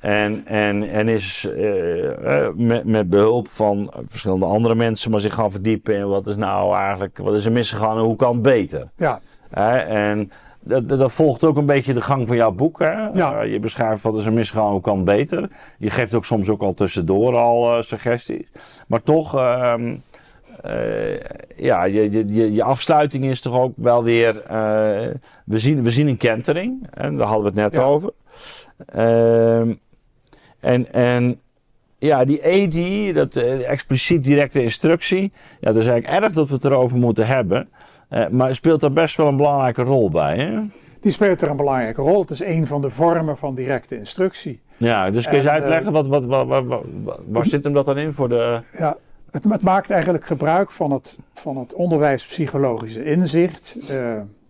En, en, en is uh, met, met behulp van verschillende andere mensen maar zich gaan verdiepen in wat is nou eigenlijk, wat is er misgegaan en hoe kan het beter. Ja. en dat, dat, volgt ook een beetje de gang van jouw boek. Hè? Ja. je beschrijft wat is er misgegaan, hoe kan het beter. Je geeft ook soms ook al tussendoor al suggesties. Maar toch, ehm, ja, je, je, je afsluiting is toch ook wel weer. we, zien, we zien een kentering, en daar hadden we het net over. Ehm, en, en ja, die AD, dat uh, expliciet directe instructie, ja, dat is eigenlijk erg dat we het erover moeten hebben. Uh, maar speelt daar best wel een belangrijke rol bij, hè? Die speelt er een belangrijke rol. Het is een van de vormen van directe instructie. Ja, dus kun je eens uitleggen, uh, wat, wat, wat, wat, waar zit hem dat dan in voor de... Ja, het, het, maakt eigenlijk gebruik van het, van het onderwijspsychologische inzicht.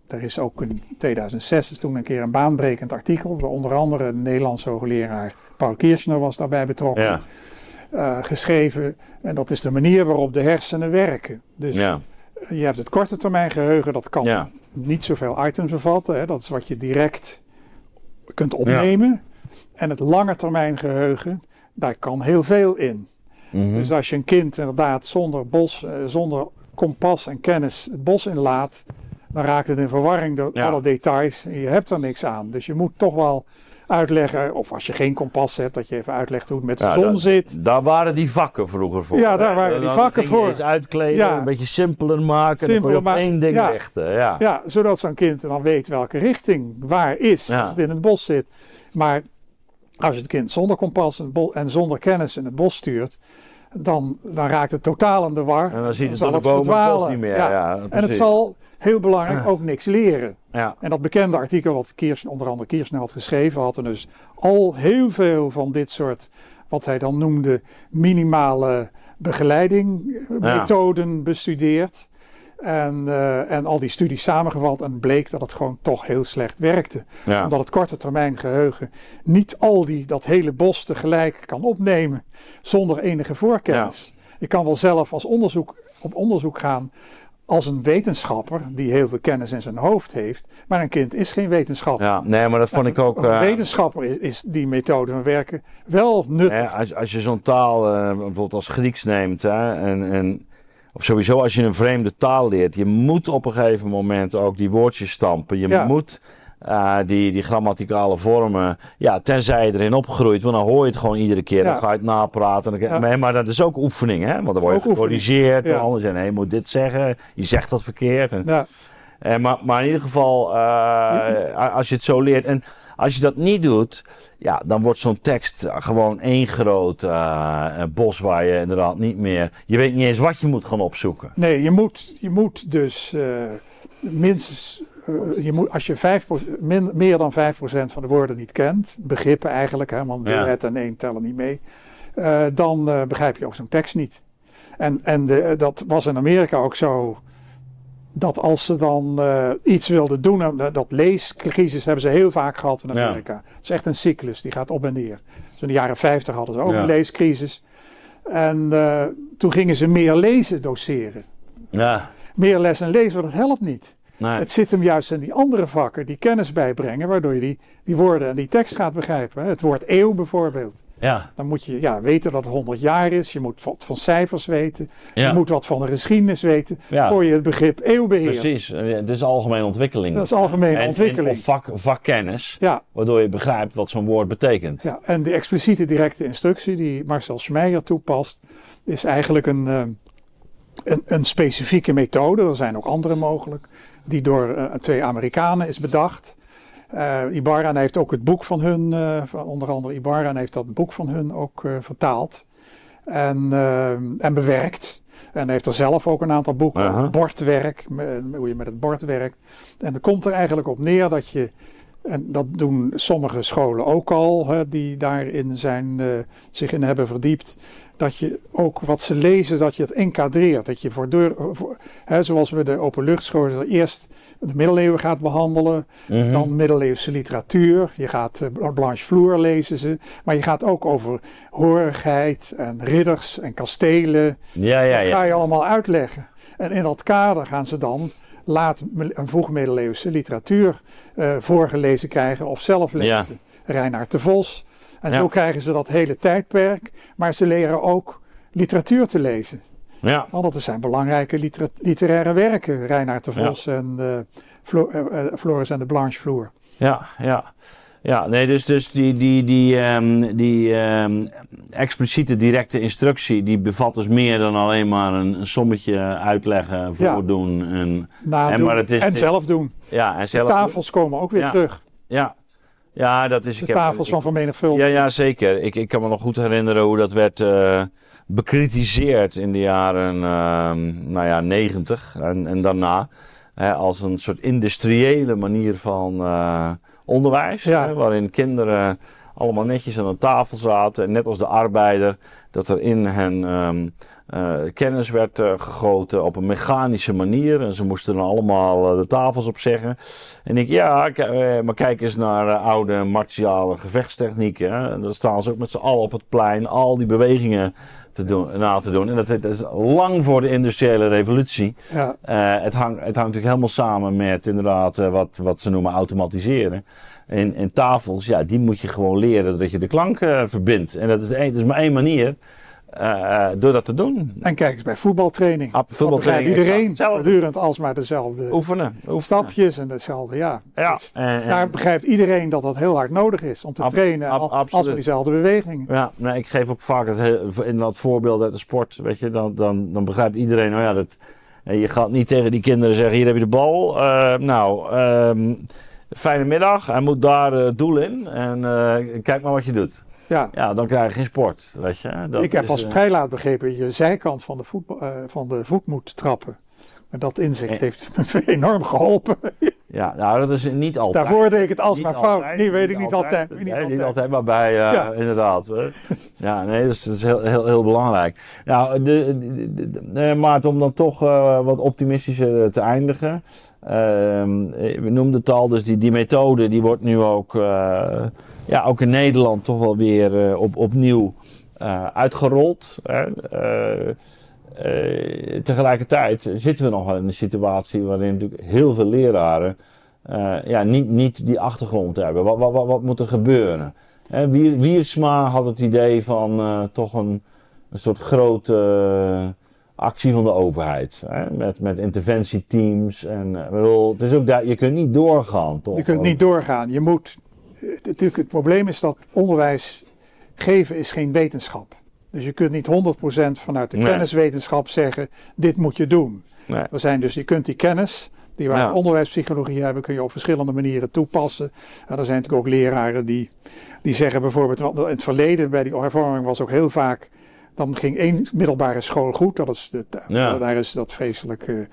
Er is ook in 2006 is toen een keer een baanbrekend artikel. Waar onder andere een Nederlandse hoogleraar Paul Kirchner was daarbij betrokken. Ja. Uh, geschreven. En dat is de manier waarop de hersenen werken. Dus ja. je hebt het korte termijn geheugen, dat kan ja. niet zoveel items bevatten. Hè. Dat is wat je direct kunt opnemen. En het lange termijn geheugen, daar kan heel veel in. Mm Dus als je een kind inderdaad zonder, bos, uh, zonder kompas en kennis het bos inlaat, dan raakt het in verwarring door alle details. En je hebt er niks aan. Dus je moet toch wel uitleggen, of als je geen kompas hebt, dat je even uitlegt hoe het met de zon zit. Daar waren die vakken vroeger voor. Ja, daar waren die vakken voor. Je uitkleden, een beetje simpeler maken, Simpeler, en dan je op één ding richten. Ja, ja zodat zo'n kind dan weet welke richting waar is als het in het bos zit. Maar als je het kind zonder kompas en zonder kennis in het bos stuurt, dan, dan raakt het totaal in de war. En dan ziet het, dan het bomen niet meer. Ja. en het zal heel belangrijk ook niks leren. Ja. En dat bekende artikel wat Kiers, onder andere Kiersner had geschreven, had er dus al heel veel van dit soort, wat hij dan noemde, minimale begeleidingmethoden ja. bestudeerd. En, uh, en al die studies samengevat en bleek dat het gewoon toch heel slecht werkte. Ja. Omdat het korte termijn geheugen niet al die, dat hele bos tegelijk kan opnemen zonder enige voorkennis. Je kan wel zelf als onderzoek, op onderzoek gaan als een wetenschapper die heel veel kennis in zijn hoofd heeft. Maar een kind is geen wetenschapper. Ja, nee, maar dat vond ik ook. Een uh, wetenschapper is, is, die methode van werken wel nuttig. Als, als je zo'n taal uh, bijvoorbeeld als Grieks neemt hè, en, en of sowieso als je een vreemde taal leert, je moet op een gegeven moment ook die woordjes stampen. Je moet uh, die, die grammaticale vormen, ja, tenzij je erin opgroeit, want dan hoor je het gewoon iedere keer. Dan ga je het napraten. Dan, ja. maar, dat is ook oefening, hè? Want dan word je gecorrigeerd. Ja. Anderen zeggen, je moet dit zeggen. Je zegt dat verkeerd. En, ja. en, eh, maar, maar in ieder geval, uh, als je het zo leert. En als je dat niet doet, ja, dan wordt zo'n tekst gewoon één groot uh, bos waar je inderdaad niet meer. Je weet niet eens wat je moet gaan opzoeken. Nee, je moet, je moet dus minstens. Uh, je moet, als je vijf, min, meer dan 5% van de woorden niet kent, begrippen eigenlijk, hè, want ja. het en één tellen niet mee, dan begrijp je ook zo'n tekst niet. En, en de, dat was in Amerika ook zo dat als ze dan uh, iets wilden doen, dat leescrisis hebben ze heel vaak gehad in Amerika. Het is echt een cyclus, die gaat op en neer. Dus in de jaren 50 hadden ze ook een leescrisis. En toen gingen ze meer lezen doseren. Ja. Meer les en lezen, maar dat helpt niet. Nee. Het zit hem juist in die andere vakken die kennis bijbrengen, waardoor je die, die woorden en die tekst gaat begrijpen. Het woord eeuw bijvoorbeeld. Ja. Dan moet je ja, weten dat het 100 jaar is. Je moet wat van cijfers weten. Je moet wat van de geschiedenis weten. Voor je het begrip eeuw beheerst. Precies. Het is algemene ontwikkeling. Dat is algemene ontwikkeling. En, of vak, vakkennis. Ja. Waardoor je begrijpt wat zo'n woord betekent. Ja. En de expliciete directe instructie die Marcel Schmeijer toepast. Is eigenlijk een, uh, een, een, specifieke methode. Er zijn ook andere mogelijk. Die door uh, twee Amerikanen is bedacht. Uh, Ibarra heeft ook het boek van hun, uh, van onder andere Ibarra heeft dat boek van hun ook vertaald en, en bewerkt. En heeft er zelf ook een aantal boeken, -huh. bordwerk, hoe je met het bord werkt. En er komt er eigenlijk op neer dat je, en dat doen sommige scholen ook al, hè, die daarin zijn, zich in hebben verdiept, dat je ook wat ze lezen, dat je het encadreert. Dat je voor deur, voor, hè, zoals we de openluchtscholen eerst de middeleeuwen gaat behandelen, -hmm. dan middeleeuwse literatuur. Je gaat uh, Blanche Floer lezen ze, maar je gaat ook over horigheid en ridders en kastelen. Ja, ja, dat ga je allemaal uitleggen. En in dat kader gaan ze dan laat een vroegmiddeleeuwse literatuur uh, voorgelezen krijgen of zelf lezen. Ja. Reinhard de Vos, En zo krijgen ze dat hele tijdperk. Maar ze leren ook literatuur te lezen. Ja. Want dat zijn belangrijke literaire werken. Reinhard de Vos en uh, Floris en de Blanchevloer. Ja, ja. Ja, nee, dus, dus die, die, die, um, die um, expliciete directe instructie, die bevat dus meer dan alleen maar een, een sommetje uitleggen, voordoen. En, en, maar het is, en zelf doen. Ja, en zelf de tafels komen ook weer terug. Ja, ja, dat is... De ik tafels heb, van vermenigvuldiging. Ja, ja, zeker. Ik, ik kan me nog goed herinneren hoe dat werd uh, bekritiseerd in de jaren, uh, nou ja, negentig en, en daarna. Hè, als een soort industriële manier van uh, onderwijs. Hè, waarin kinderen allemaal netjes aan een tafel zaten. En net als de arbeider, dat er in hen um, uh, kennis werd uh, gegoten op een mechanische manier. En ze moesten dan allemaal uh, de tafels opzeggen. En ik, ja, maar kijk eens naar oude martiale gevechtstechnieken. Hè. Dan staan ze ook met z'n allen op het plein, al die bewegingen te doen, na te doen. En dat, dat is lang voor de industriële revolutie. Ja. het, hangt, het hangt natuurlijk helemaal samen met inderdaad wat, wat ze noemen automatiseren. En, en tafels, ja, die moet je gewoon leren dat je de klank uh, verbindt. En dat is, dat is maar één manier. Uh, door dat te doen. En kijk eens bij voetbaltraining. Ah, voetbaltraining. Iedereen voortdurend alsmaar dezelfde oefenen, oefenen. stapjes en dezelfde, ja. ja dus en, daar begrijpt iedereen dat dat heel hard nodig is om te trainen ab, al, als met diezelfde bewegingen. Ja, nee, ik geef ook vaak het, in dat voorbeeld uit de sport, weet je, dan, dan, dan begrijpt iedereen, nou ja, dat, je gaat niet tegen die kinderen zeggen, hier heb je de bal. Uh, nou, um, fijne middag. Hij moet daar uh, doel in. En uh, kijk maar wat je doet. Ja. ja, dan krijg je geen sport. Weet je? Dat ik heb als uh, vrij laat begrepen je zijkant van de, voet, van de voet moet trappen. Maar dat inzicht heeft me enorm geholpen. Ja, nou dat is niet altijd. Daarvoor deed ik het alsmaar fout. Nee, weet ik niet altijd. Niet, nee, altijd. niet altijd, maar bij, uh, ja. inderdaad. ja, nee, dat is, dat is heel, heel, heel belangrijk. Nou, de, de, de, maar om dan toch uh, wat optimistischer te eindigen. Ehm, we noemden het al, dus die, die methode die wordt nu ook, uh, ja, ook in Nederland toch wel weer uh, op, opnieuw uh, uitgerold. Hè. tegelijkertijd zitten we nog wel in een situatie waarin natuurlijk heel veel leraren ja, niet, niet die achtergrond hebben. Wat, wat, wat, moet er gebeuren? Hè, Wiersma had het idee van toch een, een soort grote actie van de overheid. Hè? Met, met interventieteams. En, uh, bedoel, het is ook daar, je kunt niet doorgaan, toch? Je kunt niet doorgaan. Je moet, natuurlijk, het probleem is dat onderwijs geven is geen wetenschap. Dus je kunt niet 100% vanuit de nee. kenniswetenschap zeggen, dit moet je doen. Nee. Er zijn dus, je kunt die kennis, die we ja. onderwijspsychologie hebben, kun je op verschillende manieren toepassen. er zijn natuurlijk ook leraren die, die zeggen bijvoorbeeld, want in het verleden bij die hervorming was ook heel vaak dan ging één middelbare school goed. Dat is de, ja. Daar is dat vreselijk. Uh,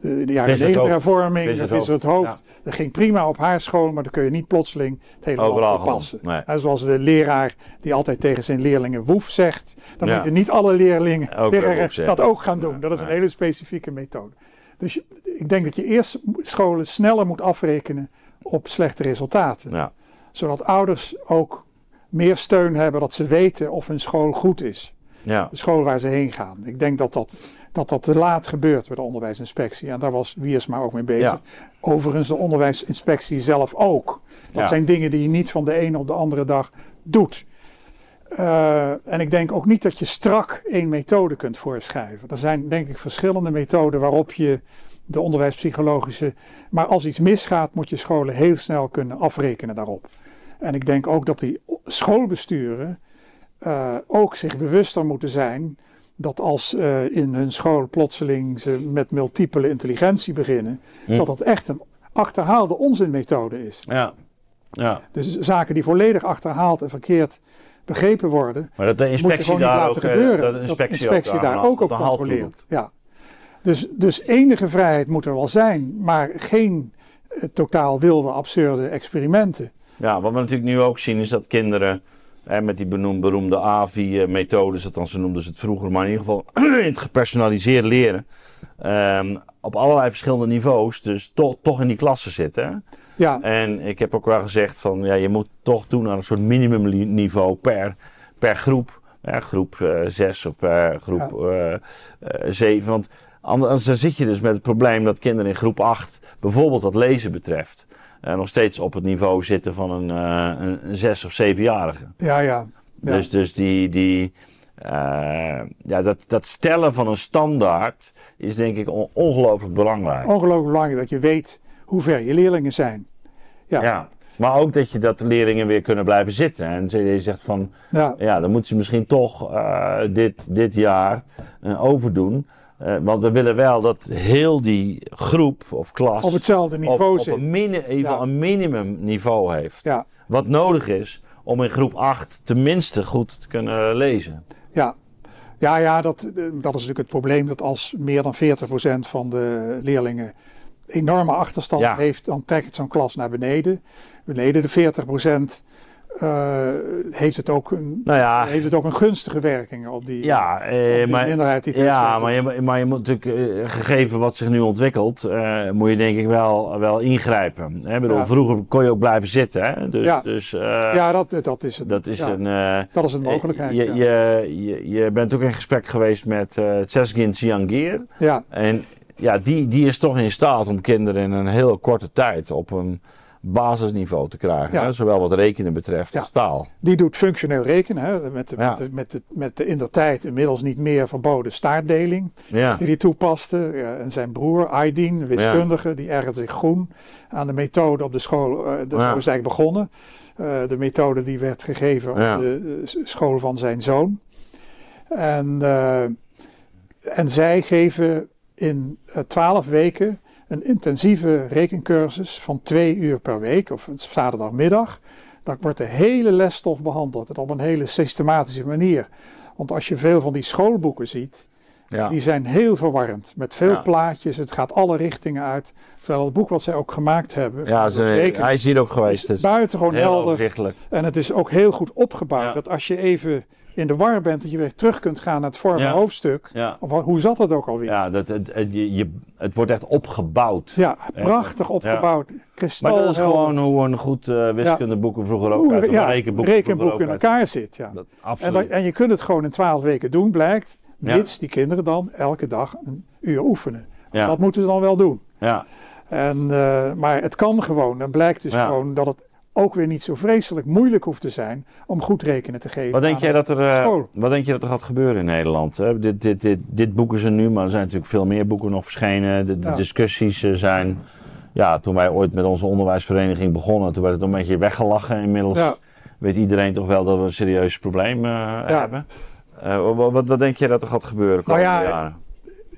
de jaren 90 hervorming, dat is het hoofd. Ja. Dat ging prima op haar school, maar dan kun je niet plotseling het hele Overal. Nee. En zoals de leraar die altijd tegen zijn leerlingen woef zegt, dan ja. moeten niet alle leerlingen ook leraren dat ook gaan doen. Dat is een hele specifieke methode. Dus ik denk dat je eerst scholen sneller moet afrekenen op slechte resultaten. Zodat ouders ook meer steun hebben dat ze weten of hun school goed is ja. de school waar ze heen gaan. Ik denk dat dat, dat dat te laat gebeurt bij de onderwijsinspectie. En daar was Wiersma ook mee bezig. Ja. Overigens de onderwijsinspectie zelf ook. Dat ja. zijn dingen die je niet van de ene op de andere dag doet. Uh, en ik denk ook niet dat je strak één methode kunt voorschrijven. Er zijn denk ik verschillende methoden waarop je de onderwijspsychologische. Maar als iets misgaat, moet je scholen heel snel kunnen afrekenen daarop. En ik denk ook dat die schoolbesturen uh, ook zich bewuster moeten zijn dat als uh, in hun school plotseling ze met multiple intelligentie beginnen, hm. dat dat echt een achterhaalde onzinmethode is. Ja. Ja. Dus zaken die volledig achterhaald en verkeerd begrepen worden, maar dat de inspectie moet je daar niet laten ook, eh, gebeuren. Dat de inspectie, dat de inspectie daar ook op controleert. Ja. Dus, dus enige vrijheid moet er wel zijn, maar geen uh, totaal wilde, absurde experimenten. Ja, wat we natuurlijk nu ook zien is dat kinderen en met die benoemde, beroemde AVI-methodes, althans ze noemden ze het vroeger, maar in ieder geval in het gepersonaliseerd leren. Um, op allerlei verschillende niveaus, dus to toch in die klasse zitten. Ja. En ik heb ook wel gezegd van, ja, je moet toch doen naar een soort minimumniveau per, per groep. Ja, groep 6 uh, of per groep 7. Uh, want anders zit je dus met het probleem dat kinderen in groep 8 bijvoorbeeld wat lezen betreft nog steeds op het niveau zitten van een, een, een zes- of zevenjarige. Ja, ja. ja. Dus, dus die, die, ja, dat, dat stellen van een standaard is denk ik ongelooflijk belangrijk. Ongelooflijk belangrijk dat je weet hoe ver je leerlingen zijn. Ja. ja. Maar ook dat je dat de leerlingen weer kunnen blijven zitten. En je zegt van, ja, ja dan moeten ze misschien toch uh, dit, dit jaar uh, overdoen. Uh, want we willen wel dat heel die groep of klas... Op hetzelfde niveau op, zit. Op een, mini, even ja. een minimumniveau heeft. Ja. Wat nodig is om in groep 8 tenminste goed te kunnen lezen. Ja, ja, ja dat, dat is natuurlijk het probleem dat als meer dan 40% van de leerlingen enorme achterstand heeft, dan trekt zo'n klas naar beneden. Beneden de 40 procent. Uh, heeft, het ook een, nou ja, heeft het ook een gunstige werking op die, ja, eh, op die maar, minderheid die Ja, maar je, maar je moet natuurlijk, uh, gegeven wat zich nu ontwikkelt, uh, moet je denk ik wel, wel ingrijpen. Hè? Bedoel, ja. Vroeger kon je ook blijven zitten. Hè? Dus, ja, dus, ja dat, dat is het. Dat is, ja, een, dat is een mogelijkheid. Je, je, je, je, bent ook in gesprek geweest met uh, Tsesgin Siangir. Ja. En ja, die, die is toch in staat om kinderen in een heel korte tijd op een basisniveau te krijgen. Hè? Zowel wat rekenen betreft als taal. Die doet functioneel rekenen. Hè? Met, de, met, de, met, de, met de in tijd inmiddels niet meer verboden staartdeling. Die hij toepaste. en zijn broer Aydin, wiskundige, die ergert zich groen aan de methode op de school. Uh, dus zo is eigenlijk begonnen. Uh, de methode die werd gegeven op de school van zijn zoon. En, en zij geven in twaalf weken een intensieve rekencursus van twee uur per week, of zaterdagmiddag. Daar wordt de hele lesstof behandeld op een hele systematische manier. Want als je veel van die schoolboeken ziet, ja. die zijn heel verwarrend. Met veel ja. plaatjes, het gaat alle richtingen uit. Terwijl het boek wat zij ook gemaakt hebben. Ja, ze, hij is hier ook geweest. Is buitengewoon helder. En het is ook heel goed opgebouwd. Ja. Dat als je even in de war bent, dat je weer terug kunt gaan naar het vorige ja. hoofdstuk. Ja. Of hoe zat het ook alweer? Ja, dat, het, het, je, het wordt echt opgebouwd. Ja, prachtig opgebouwd. Maar dat is gewoon hoe een goed uh, wiskundeboek vroeger ook uit. Ja, rekenboek, rekenboek in elkaar zit. Ja. Dat, absoluut. En, en, je kunt het gewoon in twaalf weken doen, blijkt. Mits die kinderen dan elke dag een uur oefenen. Dat moeten ze dan wel doen. Ja. En, uh, maar het kan gewoon. Dan blijkt dus gewoon dat het ook weer niet zo vreselijk moeilijk hoeft te zijn om goed rekenen te geven. Wat denk, jij dat, er, uh, wat denk je dat er gaat gebeuren in Nederland? Hè? Dit, dit, dit, dit boek is er nu, maar er zijn natuurlijk veel meer boeken nog verschenen. De, de ja. discussies uh, zijn. Ja, toen wij ooit met onze onderwijsvereniging begonnen, toen werd het een beetje weggelachen. Inmiddels ja. weet iedereen toch wel dat we een serieus probleem uh, ja. hebben. Wat, wat, wat, denk jij dat er gaat gebeuren de nou komende nou jaren?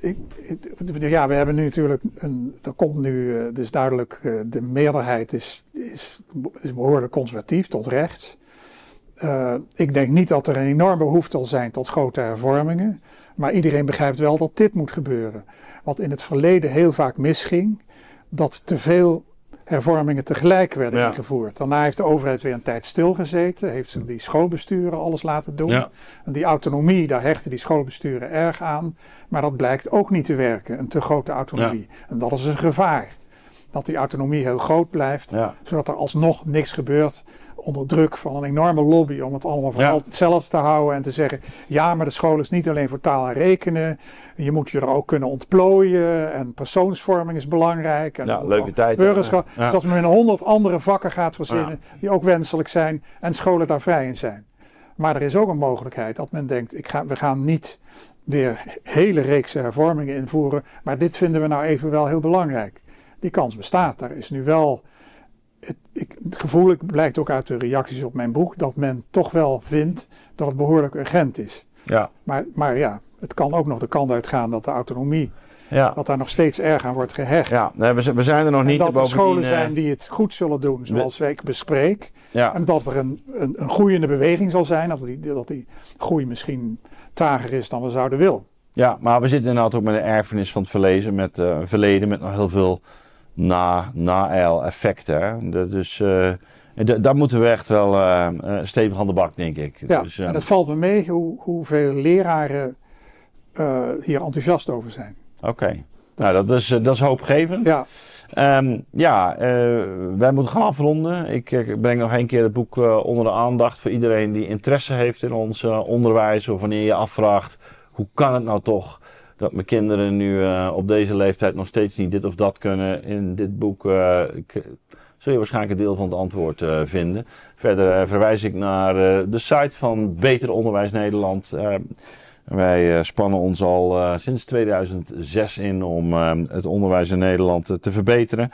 Ik, ja, we hebben nu natuurlijk, een, er komt nu, uh, dus duidelijk, uh, de meerderheid is, is, is behoorlijk conservatief tot rechts. Uh, ik denk niet dat er een enorme behoefte zal zijn tot grote hervormingen. Maar iedereen begrijpt wel dat dit moet gebeuren. Wat in het verleden heel vaak misging, dat te veel hervormingen tegelijk werden ja. ingevoerd. Daarna heeft de overheid weer een tijd stilgezeten. Heeft ze die schoolbesturen alles laten doen. Ja. En die autonomie, daar hechten die schoolbesturen erg aan. Maar dat blijkt ook niet te werken, een te grote autonomie. Ja. En dat is een gevaar. Dat die autonomie heel groot blijft, zodat er alsnog niks gebeurt onder druk van een enorme lobby om het allemaal voor ja. hetzelfde te houden en te zeggen: ja, maar de school is niet alleen voor taal en rekenen. Je moet je er ook kunnen ontplooien en persoonsvorming is belangrijk. En ja, leuke tijd. Burgerschap. Ja. Zodat men honderd andere vakken gaat verzinnen die ook wenselijk zijn en scholen daar vrij in zijn. Maar er is ook een mogelijkheid dat men denkt: ik ga, we gaan niet weer hele reeks hervormingen invoeren, maar dit vinden we nou even wel heel belangrijk. Die kans bestaat. Daar is nu wel het, ik, het gevoel blijkt ook uit de reacties op mijn boek dat men toch wel vindt dat het behoorlijk urgent is. Ja. Maar, maar ja, het kan ook nog de kant uitgaan dat de autonomie, ja. dat daar nog steeds erg aan wordt gehecht. Ja, nee, we, we zijn er nog en niet. dat er scholen eh, zijn die het goed zullen doen, zoals ik bespreek. Ja. En dat er een, een, een groeiende beweging zal zijn, dat die, dat die groei misschien trager is dan we zouden willen. Ja, maar we zitten inderdaad ook met een erfenis van het verlezen, met uh, een verleden met nog heel veel na, na effecten. Dus uh, daar moeten we echt wel uh, stevig aan de bak, denk ik. Ja, dus, en het valt me mee hoe, hoeveel leraren hier enthousiast over zijn. Oké, okay. nou dat is, dat is hoopgevend. Ja. Um, ja, wij moeten gaan afronden. Ik, ik breng nog één keer het boek onder de aandacht voor iedereen die interesse heeft in ons onderwijs. Of wanneer je afvraagt, hoe kan het nou toch dat mijn kinderen nu uh, op deze leeftijd nog steeds niet dit of dat kunnen. In dit boek uh, zul je waarschijnlijk een deel van het antwoord vinden. Verder verwijs ik naar de site van Beter Onderwijs Nederland. Wij spannen ons al sinds 2006 in om het onderwijs in Nederland te verbeteren.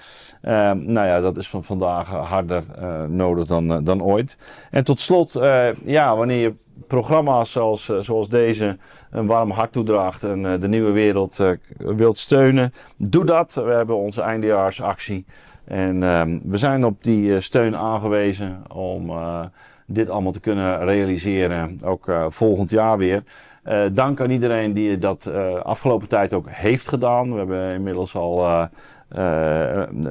nou ja, dat is van vandaag harder nodig dan, dan ooit. En tot slot, ja, wanneer je programma's zoals, eh, zoals deze een warm hart toedraagt en eh, de nieuwe wereld wilt steunen, doe dat. We hebben onze eindejaarsactie en ehm, we zijn op die steun aangewezen om dit allemaal te kunnen realiseren, ook volgend jaar weer. Dank aan iedereen die dat afgelopen tijd ook heeft gedaan. We hebben inmiddels al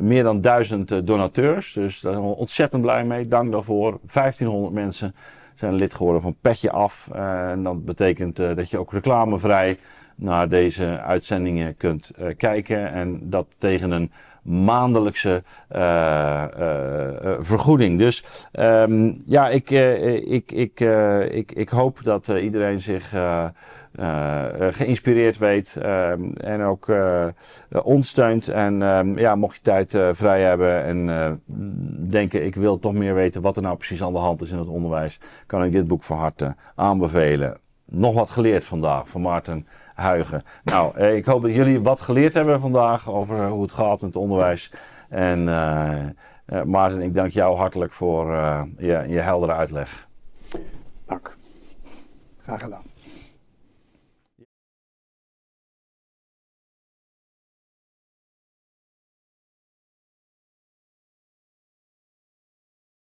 meer dan duizend donateurs, dus daar zijn we ontzettend blij mee. Dank daarvoor. 1500 mensen zijn lid geworden van Petje Af. Eh, en dat betekent eh, dat je ook reclamevrij naar deze uitzendingen kunt eh, kijken. En dat tegen een maandelijkse vergoeding. Dus um, ja, ik, ik, ik, ik, ik hoop dat iedereen zich geïnspireerd weet um, en ook uh, ons steunt. En um, ja, mocht je tijd vrij hebben en denken ik wil toch meer weten wat er nou precies aan de hand is in het onderwijs, kan ik dit boek van harte aanbevelen. Nog wat geleerd vandaag van Maarten Huigen. Nou, ik hoop dat jullie wat geleerd hebben vandaag over hoe het gaat met het onderwijs. En Maarten, ik dank jou hartelijk voor je, je heldere uitleg. Dank. Graag gedaan.